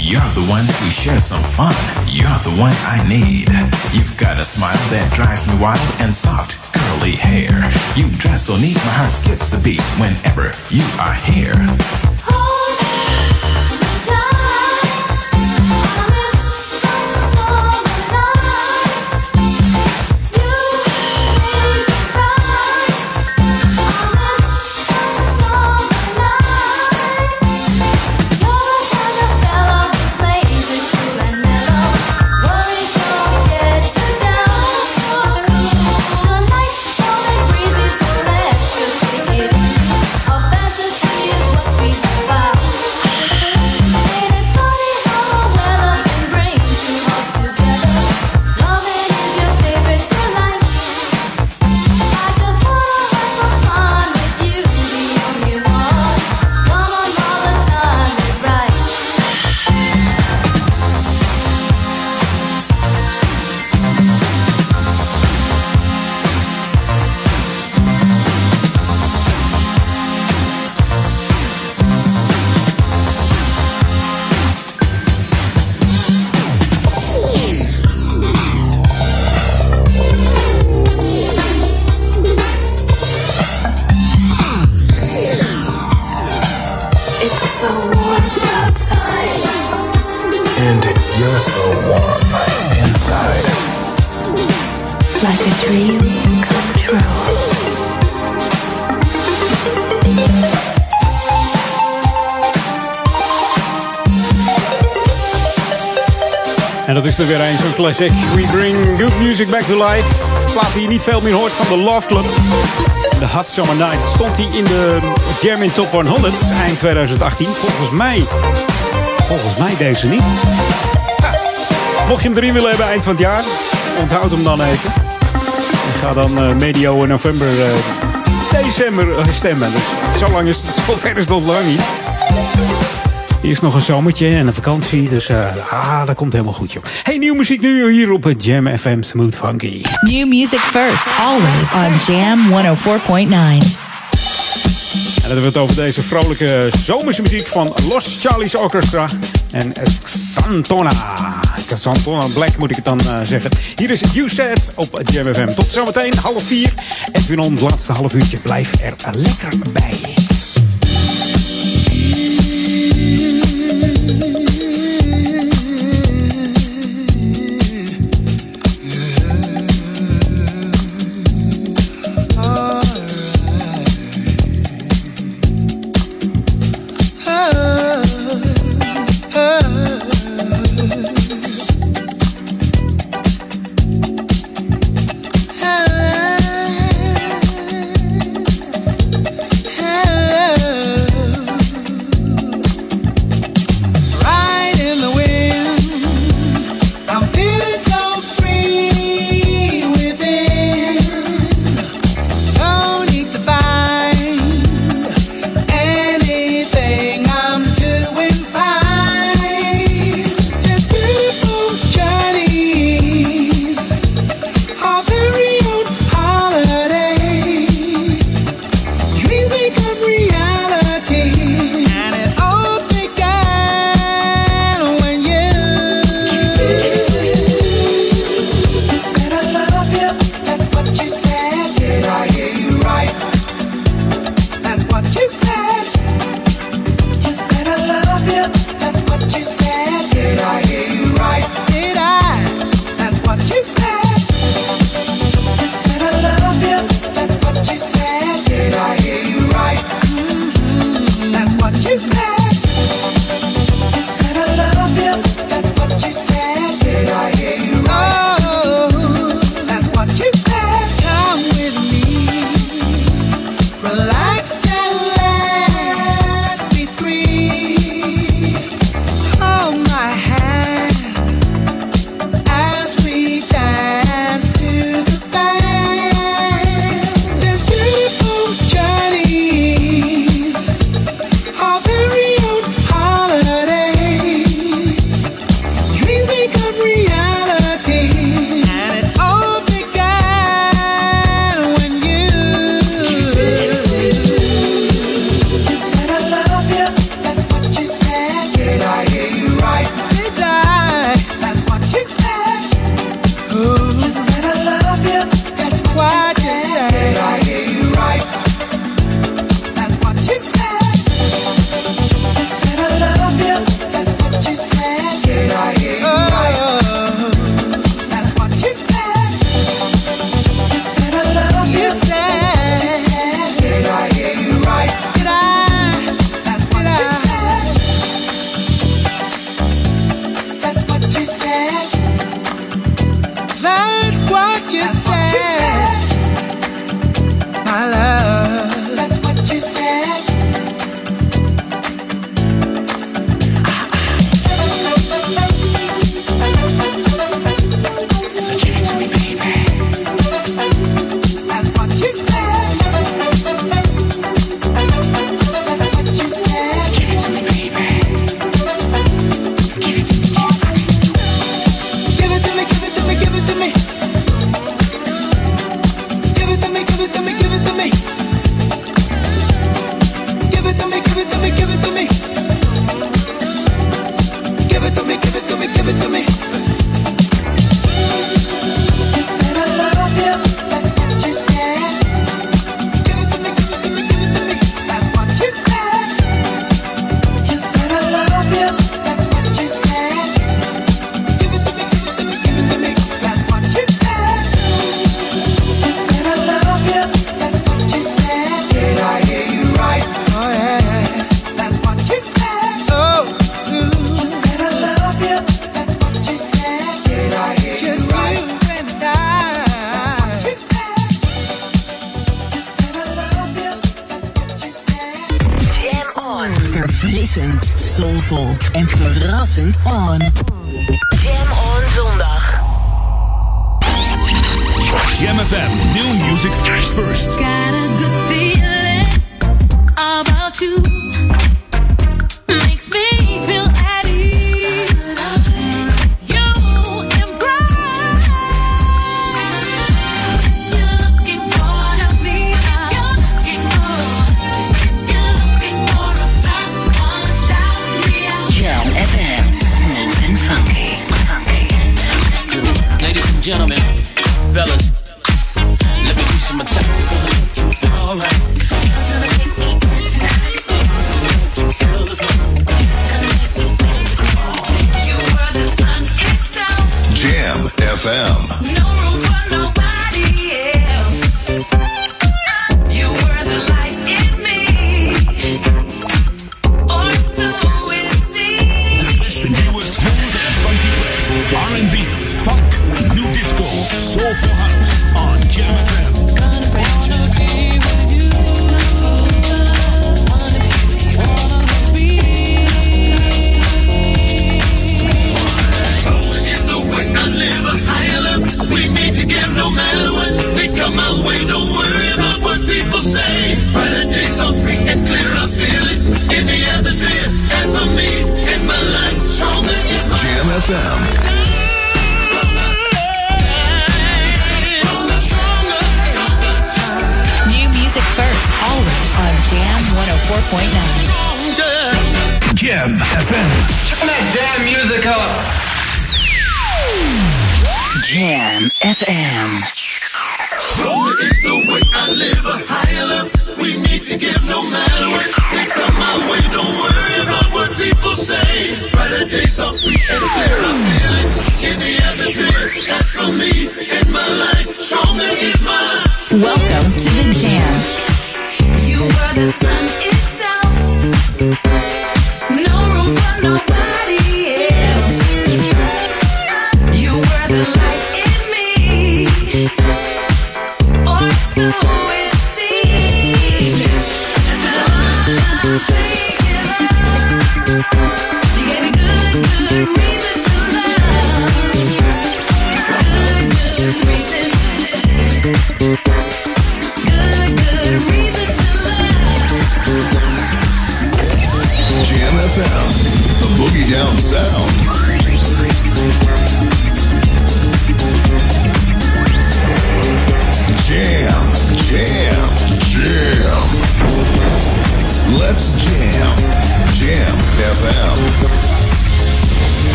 You're the one to share some fun. You're the one I need. You've got a smile that drives me wild and soft, curly hair. You dress so neat, my heart skips a beat whenever you are here. We bring good music back to life. Plaat die je niet veel meer hoort van de Love Club. De Hot Summer Night. Stond hij in de in Top 100 eind 2018. Volgens mij. Volgens mij deze niet. Mocht je hem erin willen hebben eind van het jaar. Onthoud hem dan even. En ga dan eh, medio november, eh, december eh, stemmen. Dus zo lang is het, zo ver is nog lang niet. Eerst nog een zomertje en een vakantie. Dus eh, ah, dat komt helemaal goed, joh. Hey, nieuwe muziek nu hier op het Jam FM Smooth Funky. New music first, always on Jam 104.9. En dan hebben we het over deze vrolijke zomerse muziek van Los Charlie's Orchestra en Xantona. Xantona Black moet ik het dan eh, zeggen. Hier is Said op Jam FM. Tot zometeen, half vier. Edwin On, het laatste half uurtje. Blijf er lekker bij.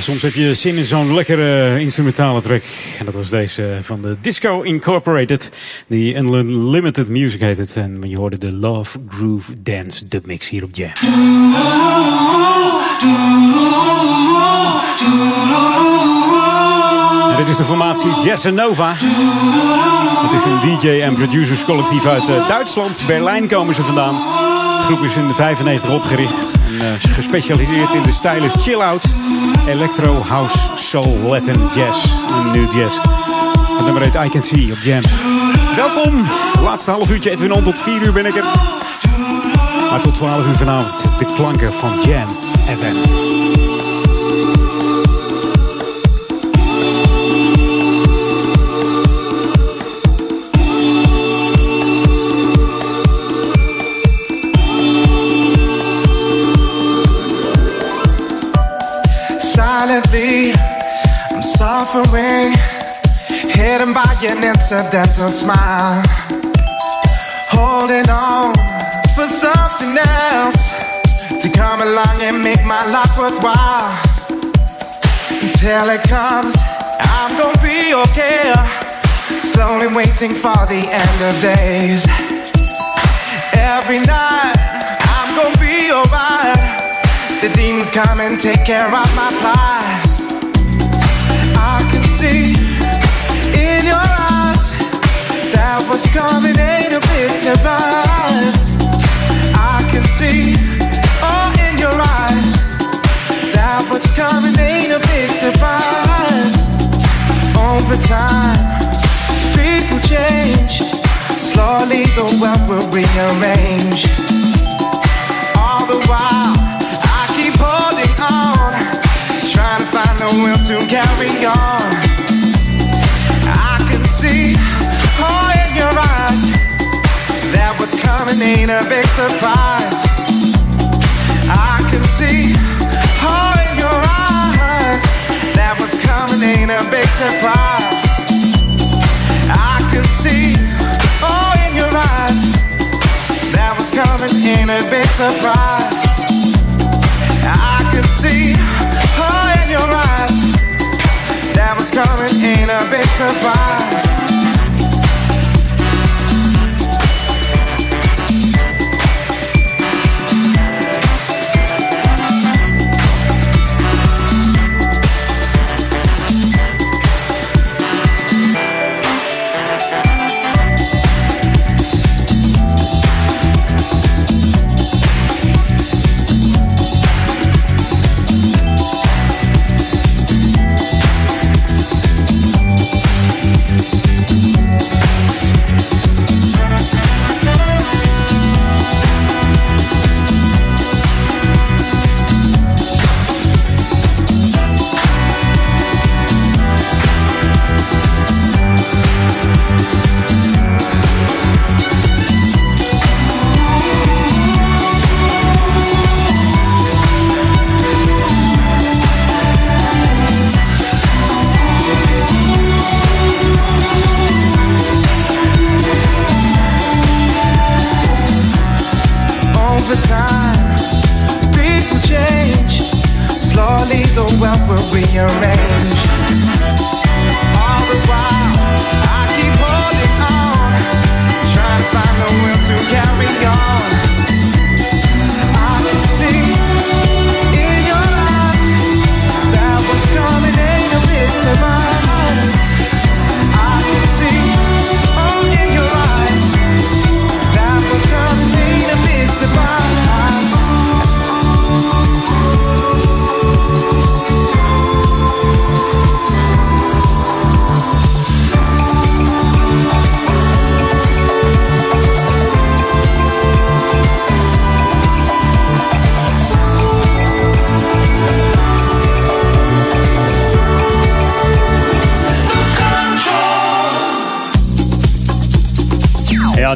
Soms heb je zin in zo'n lekkere instrumentale track. En dat was deze van de Disco Incorporated. Die Unlimited Music heet het. En je hoorde de Love Groove Dance dubmix hier op Jam. En dit is de formatie Jazz Nova. Het is een DJ en producers collectief uit eh, Duitsland. Berlijn komen ze vandaan. De groep is in de 95 opgericht. En, eh, gespecialiseerd in de stijlen chill-out, electro, house, soul, Latin, jazz en new jazz. Het nummer I Can See op Jam. Welkom. Laatste half uurtje Edwin On. Tot 4 uur ben ik er. Maar tot 12 uur vanavond de klanken van Jam FM. I'm suffering, hidden by an incidental smile. Holding on for something else to come along and make my life worthwhile. Until it comes, I'm gonna be okay. Slowly waiting for the end of days. Every night, I'm gonna be alright. The demons come and take care of my plight. See in your eyes that what's coming ain't. I can see, oh, in your eyes that what's coming ain't. Over time, people change. Slowly, the world will rearrange. Ain't a big surprise. I can see, oh, in your eyes, that what's coming ain't a big surprise. I can see, oh, in your eyes, that what's coming ain't a big surprise. I can see, oh, in your eyes, that what's coming ain't a big surprise.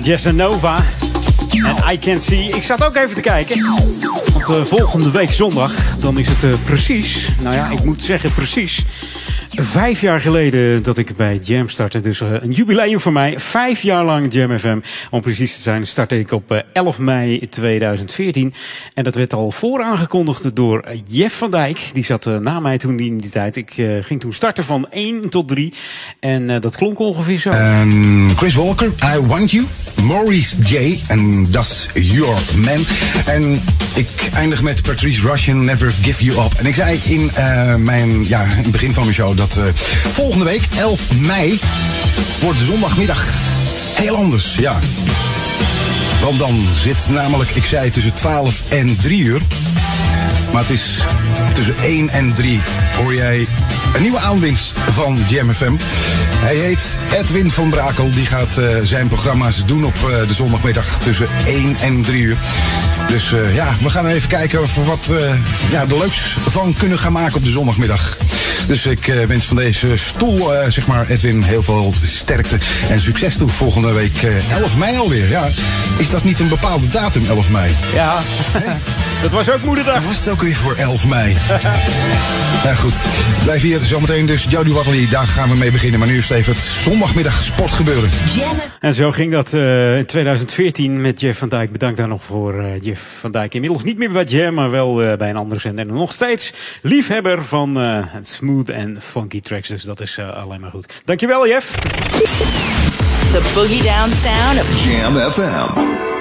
Jess Nova. En I Can See. Ik zat ook even te kijken. Want eh, volgende week zondag, dan is het eh, precies. Nou ja, ik moet zeggen precies. vijf jaar geleden dat ik bij Jam startte. Dus eh, een jubileum voor mij. Vijf jaar lang Jam FM. Om precies te zijn startte ik op eh, 11 mei 2014. En dat werd al vooraangekondigd door eh, Jeff van Dijk. Die zat eh, na mij toen in die tijd. Ik eh, ging toen starten van 1 tot 3. En dat klonk ongeveer zo. Um, Chris Walker, I Want You. Maurice J. En That's Your Man. En ik eindig met Patrice Russian, Never Give You Up. En ik zei in, mijn, ja, in het begin van mijn show dat volgende week, 11 mei, wordt zondagmiddag heel anders. Ja. Want dan zit namelijk, ik zei tussen 12 en 3 uur. Maar het is tussen 1 en 3 hoor jij een nieuwe aanwinst van Jam FM. Hij heet Edwin van Brakel. Die gaat eh, zijn programma's doen op eh, de zondagmiddag tussen 1 en 3 uur. Dus eh, ja, we gaan even kijken of we wat ja, er leuks van kunnen gaan maken op de zondagmiddag. Dus ik eh, wens van deze stoel, eh, zeg maar, Edwin, heel veel sterkte en succes toe volgende week eh, 11 mei alweer. Ja, is dat niet een bepaalde datum, 11 mei? Ja, dat was ook moederdag. Was het ook weer voor 11 mei? ja, goed. Blijf hier zometeen dus. Jody Watley, daar gaan we mee beginnen. Maar nu is het even het zondagmiddag sportgebeuren. En zo ging dat eh, in 2014 met Jeff van Dijk. Bedankt daar nog voor eh, Jeff van Dijk. Inmiddels niet meer bij Jam, maar wel eh, bij een andere zender. En nog steeds liefhebber van eh, het smooth en funky tracks. Dus dat is eh, alleen maar goed. Dankjewel, Jeff. The boogie down sound of Jam FM.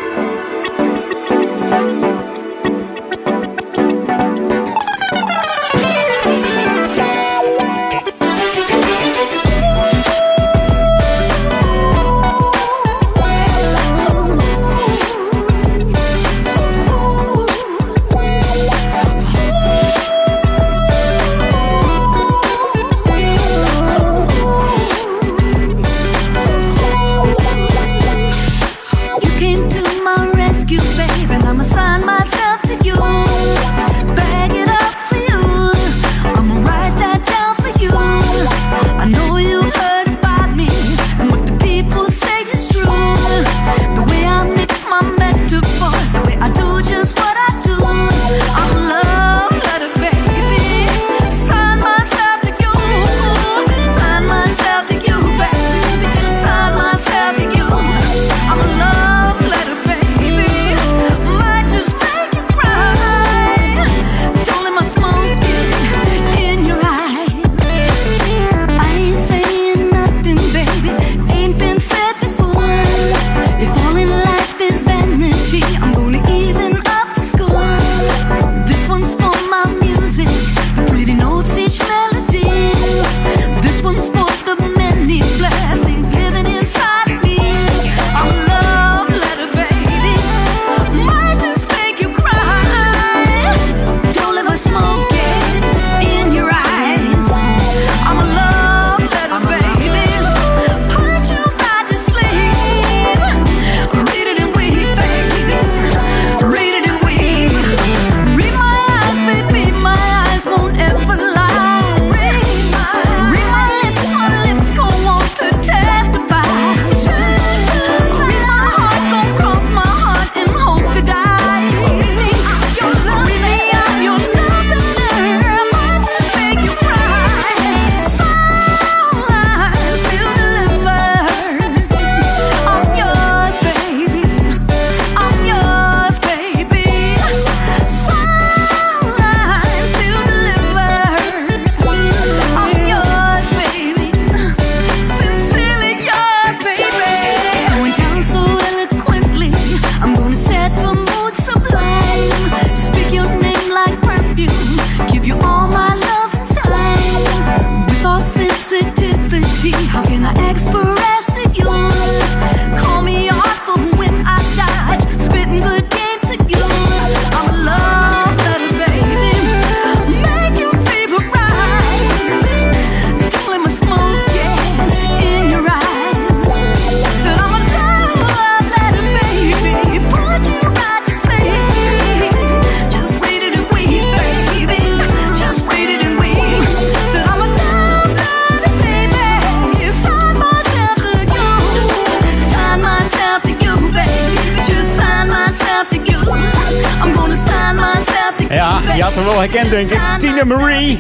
Herkend, denk ik. Tina Marie,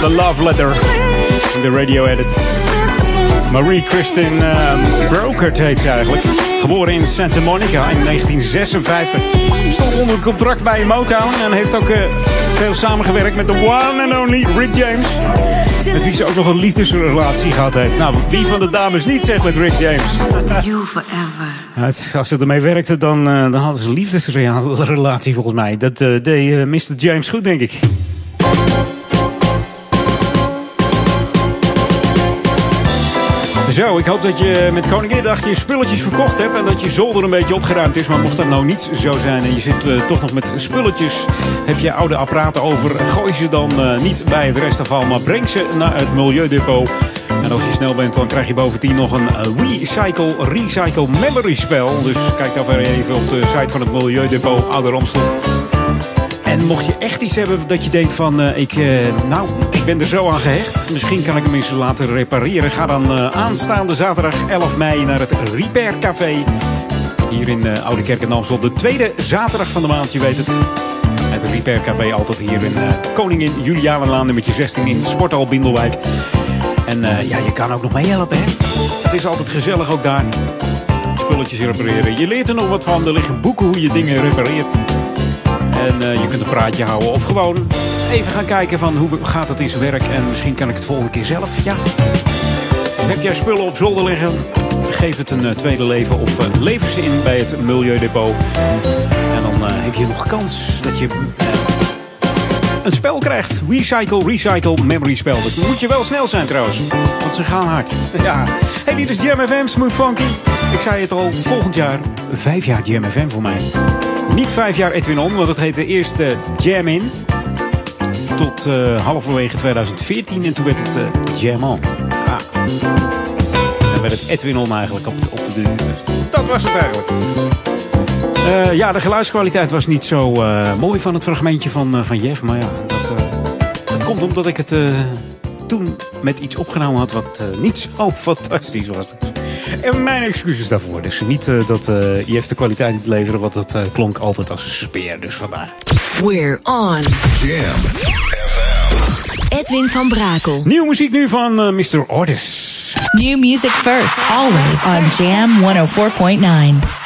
The Love Letter. De radio edit. Marie Kristin uh, Brokert heet ze eigenlijk. Geboren in Santa Monica in 1956. Stond onder contract bij Motown en heeft ook uh, veel samengewerkt met de one and only Rick James. Met wie ze ook nog een liefdesrelatie gehad heeft. Nou, wie van de dames niet zegt met Rick James? You forever. Als ze ermee werkten, dan, uh, dan hadden ze een liefdesrelatie volgens mij. Dat uh, deed uh, Mr. James goed, denk ik. Zo, ik hoop dat je met Koninginnedag je spulletjes verkocht hebt en dat je zolder een beetje opgeruimd is. Maar mocht dat nou niet zo zijn en je zit toch nog met spulletjes, heb je oude apparaten over, gooi ze dan niet bij het restafval, maar breng ze naar het Milieudepot. En als je snel bent, dan krijg je bovendien nog een Recycle Recycle Memory spel. Dus kijk daar even op de site van het Milieudepot Oude Ramstel. En mocht je echt iets hebben dat je denkt van, uh, ik, uh, nou, ik ben er zo aan gehecht. Misschien kan ik hem eens laten repareren. Ga dan aanstaande zaterdag 11 mei naar het Repair Café. Hier in Oude Kerk in Amstel. De tweede zaterdag van de maand, je weet het. Het Repair Café altijd hier in Koningin Julianenlaan, nummertje 16 in Sporthal Bindelwijk. En ja, je kan ook nog meehelpen, hè. Het is altijd gezellig ook daar. Spulletjes repareren. Je leert er nog wat van. Er liggen boeken hoe je dingen repareert. En uh, je kunt een praatje houden. Of gewoon even gaan kijken van hoe gaat het in zijn werk. En misschien kan ik het volgende keer zelf. Ja. Dus heb jij spullen op zolder liggen? Geef het een uh, tweede leven. Of lever ze in bij het Milieudepot. En dan heb je nog kans dat je een spel krijgt. Recycle, recycle, memory spel. Dat moet je wel snel zijn trouwens. Want ze gaan hard. Ja. Hey, dit is Jam FM, Smooth Funky. Ik zei het al, volgend jaar vijf jaar Jam FM voor mij. Niet vijf jaar Edwin On, want het heette eerst uh, Jam In. Tot uh, halverwege 2014 en toen werd het uh, Jam On. Ah. Dan werd het Edwin On eigenlijk op, op de deur. Dus dat was het eigenlijk. Uh, ja, de geluidskwaliteit was niet zo mooi van het fragmentje van, van Jeff. Maar ja, dat, dat komt omdat ik het toen met iets opgenomen had wat niet zo fantastisch was. En mijn excuses daarvoor. Dus niet uh, dat uh, je heeft de kwaliteit niet leveren, want dat uh, klonk altijd als een speer. Dus vandaar. We're on. Jam. Edwin van Brakel. Nieuwe muziek nu van Mr. Otis. New music first, always on Jam 104.9.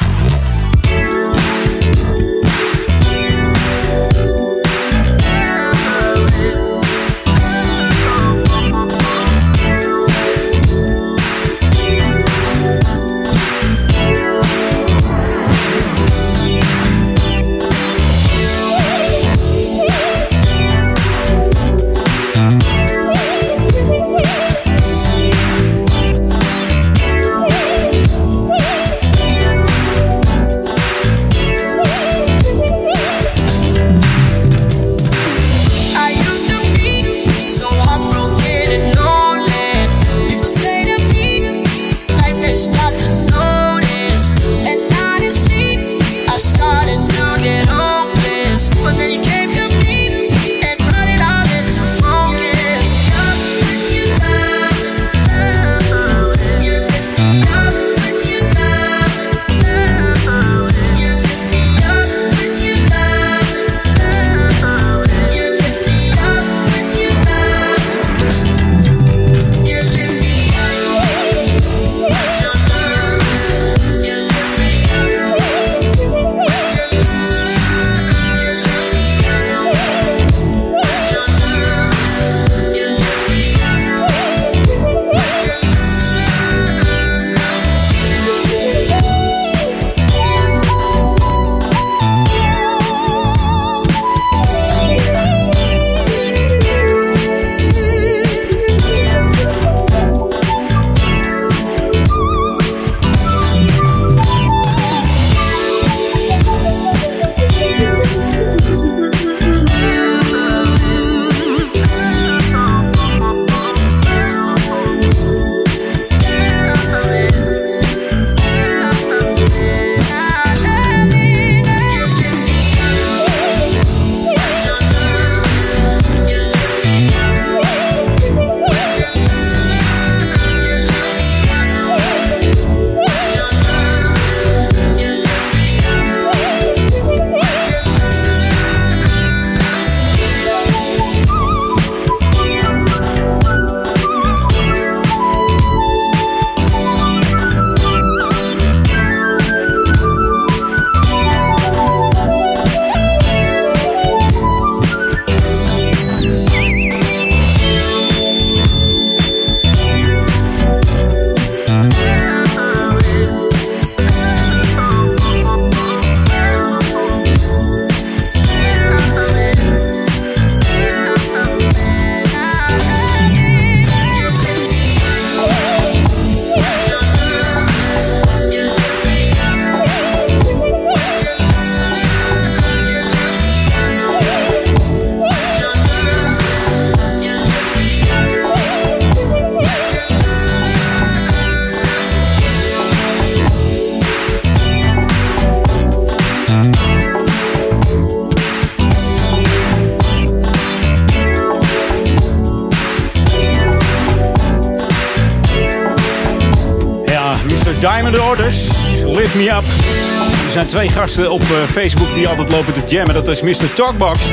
twee gasten op eh, Facebook die altijd lopen te jammen. Dat is Mr. Talkbox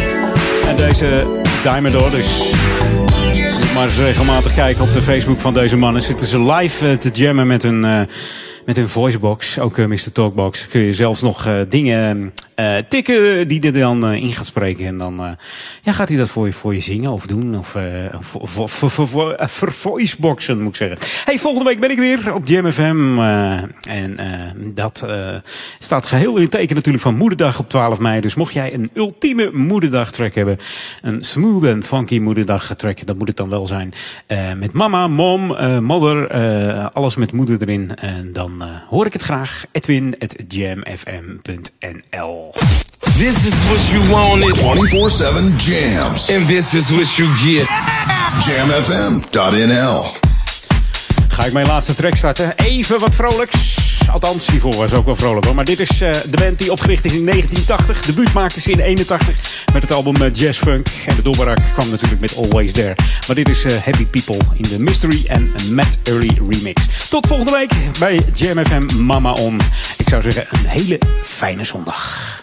en deze Diamond Orders. Maar eens regelmatig kijken op de Facebook van deze mannen. Zitten ze live eh, te jammen met hun, eh, met hun voicebox. Ook Mr. Talkbox. Kun je zelfs nog dingen tikken die er dan in gaat spreken. En dan ja, gaat hij dat voor je, voor je zingen of doen. Of eh, voor, voor, voor, voor, voor, eh, voor voiceboxen moet ik zeggen. Hey, volgende week ben ik weer op Jam FM. eh, en dat eh, staat geheel in het teken natuurlijk van Moederdag op 12 mei. Dus mocht jij een ultieme Moederdag track hebben. Een smooth en funky Moederdag track. Dat moet het dan wel zijn. Eh, met mama, mom, eh, mother. eh, alles met moeder erin. En dan eh, hoor ik het graag. Edwin at jamfm.nl This is what you wanted. 24-7 jams. And this is what you get. Jamfm.nl Ga ik mijn laatste track starten. Even wat vrolijks. Althans, hiervoor was ook wel vrolijk hoor. Maar dit is eh, de band die opgericht is in 1980. De buurt maakte ze in 81 met het album eh, Jazz Funk. En de doorbraak kwam natuurlijk met Always There. Maar dit is eh, Happy People in de Mystery en Matt Early remix. Tot volgende week bij Jam Mama On. Ik zou zeggen, een hele fijne zondag.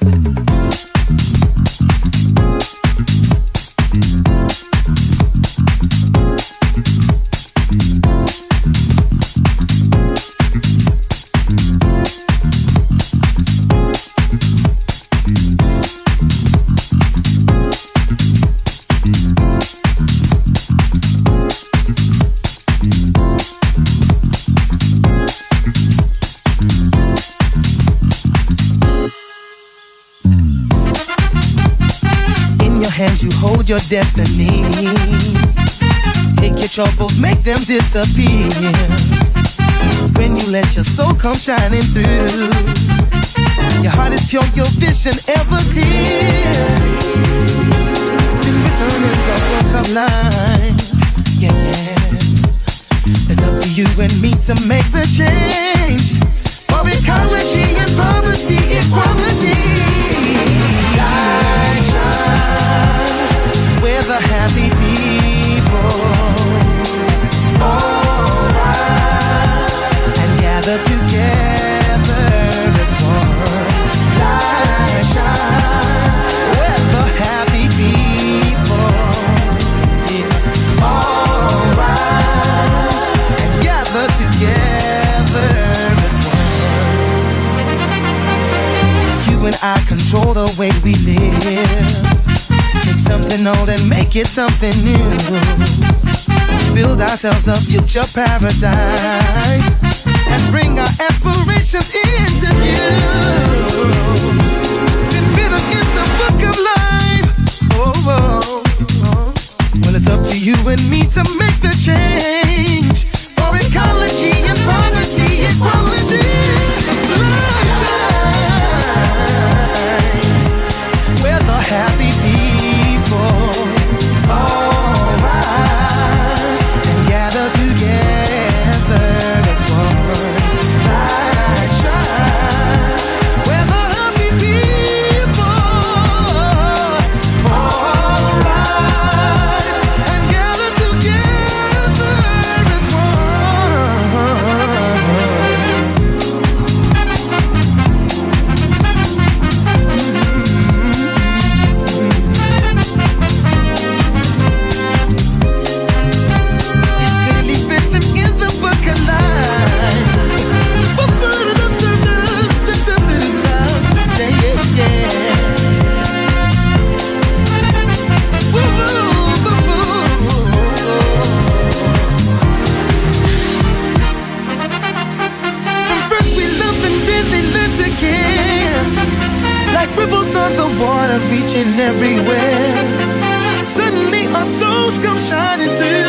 Your hands, you hold your destiny. Take your troubles, make them disappear. When you let your soul come shining through, your heart is pure, your vision ever clear. Been written in the book of life. Yeah, yeah. It's up to you and me to make the change. For ecology and poverty, equality. Light shines with the happy people. It something new. Build ourselves a future paradise and bring our aspirations into view. Been written in the book of life. Oh, oh, oh. Well, it's up to you and me to make the change ripples on the water reaching everywhere. Suddenly our souls come shining through.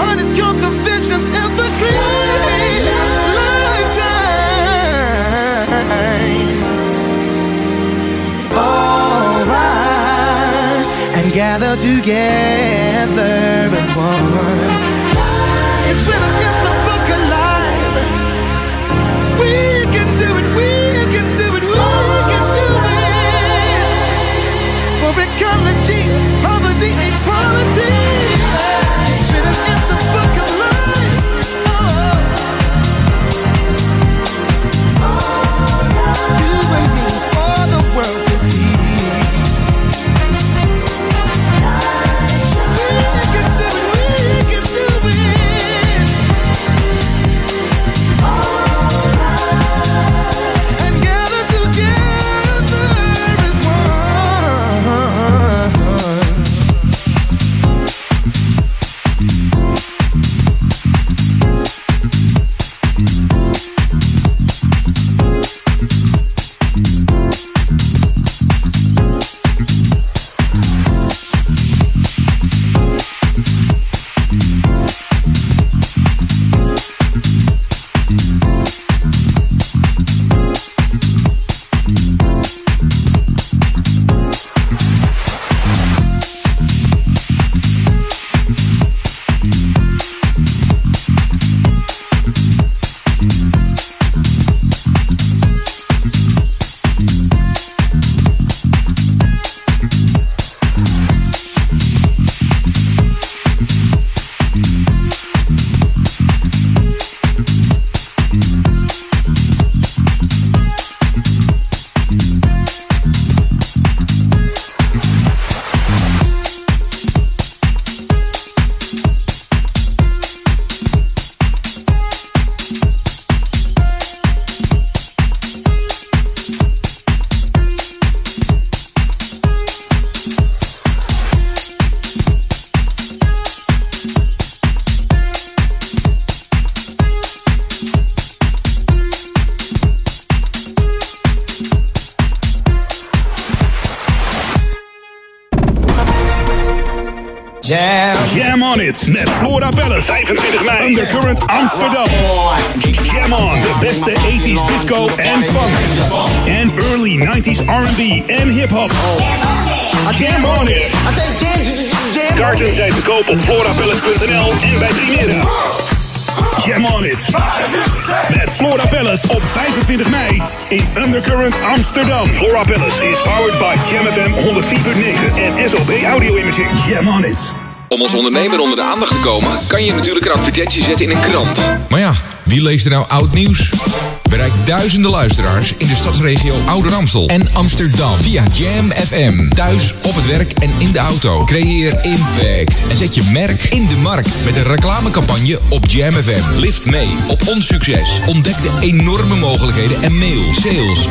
Heart is pure, the vision's ever clear. Light shines. All rise and gather together Om als ondernemer onder de aandacht te komen, kan je natuurlijk een advertentie zetten in een krant. Maar ja, wie leest er nou oud nieuws? Bereik duizenden luisteraars in de stadsregio Ouder Amstel en Amsterdam via Jam FM. Thuis, op het werk en in de auto. Creëer impact en zet je merk in de markt met een reclamecampagne op Jam FM. Lift mee op ons succes. Ontdek de enorme mogelijkheden en mail sales.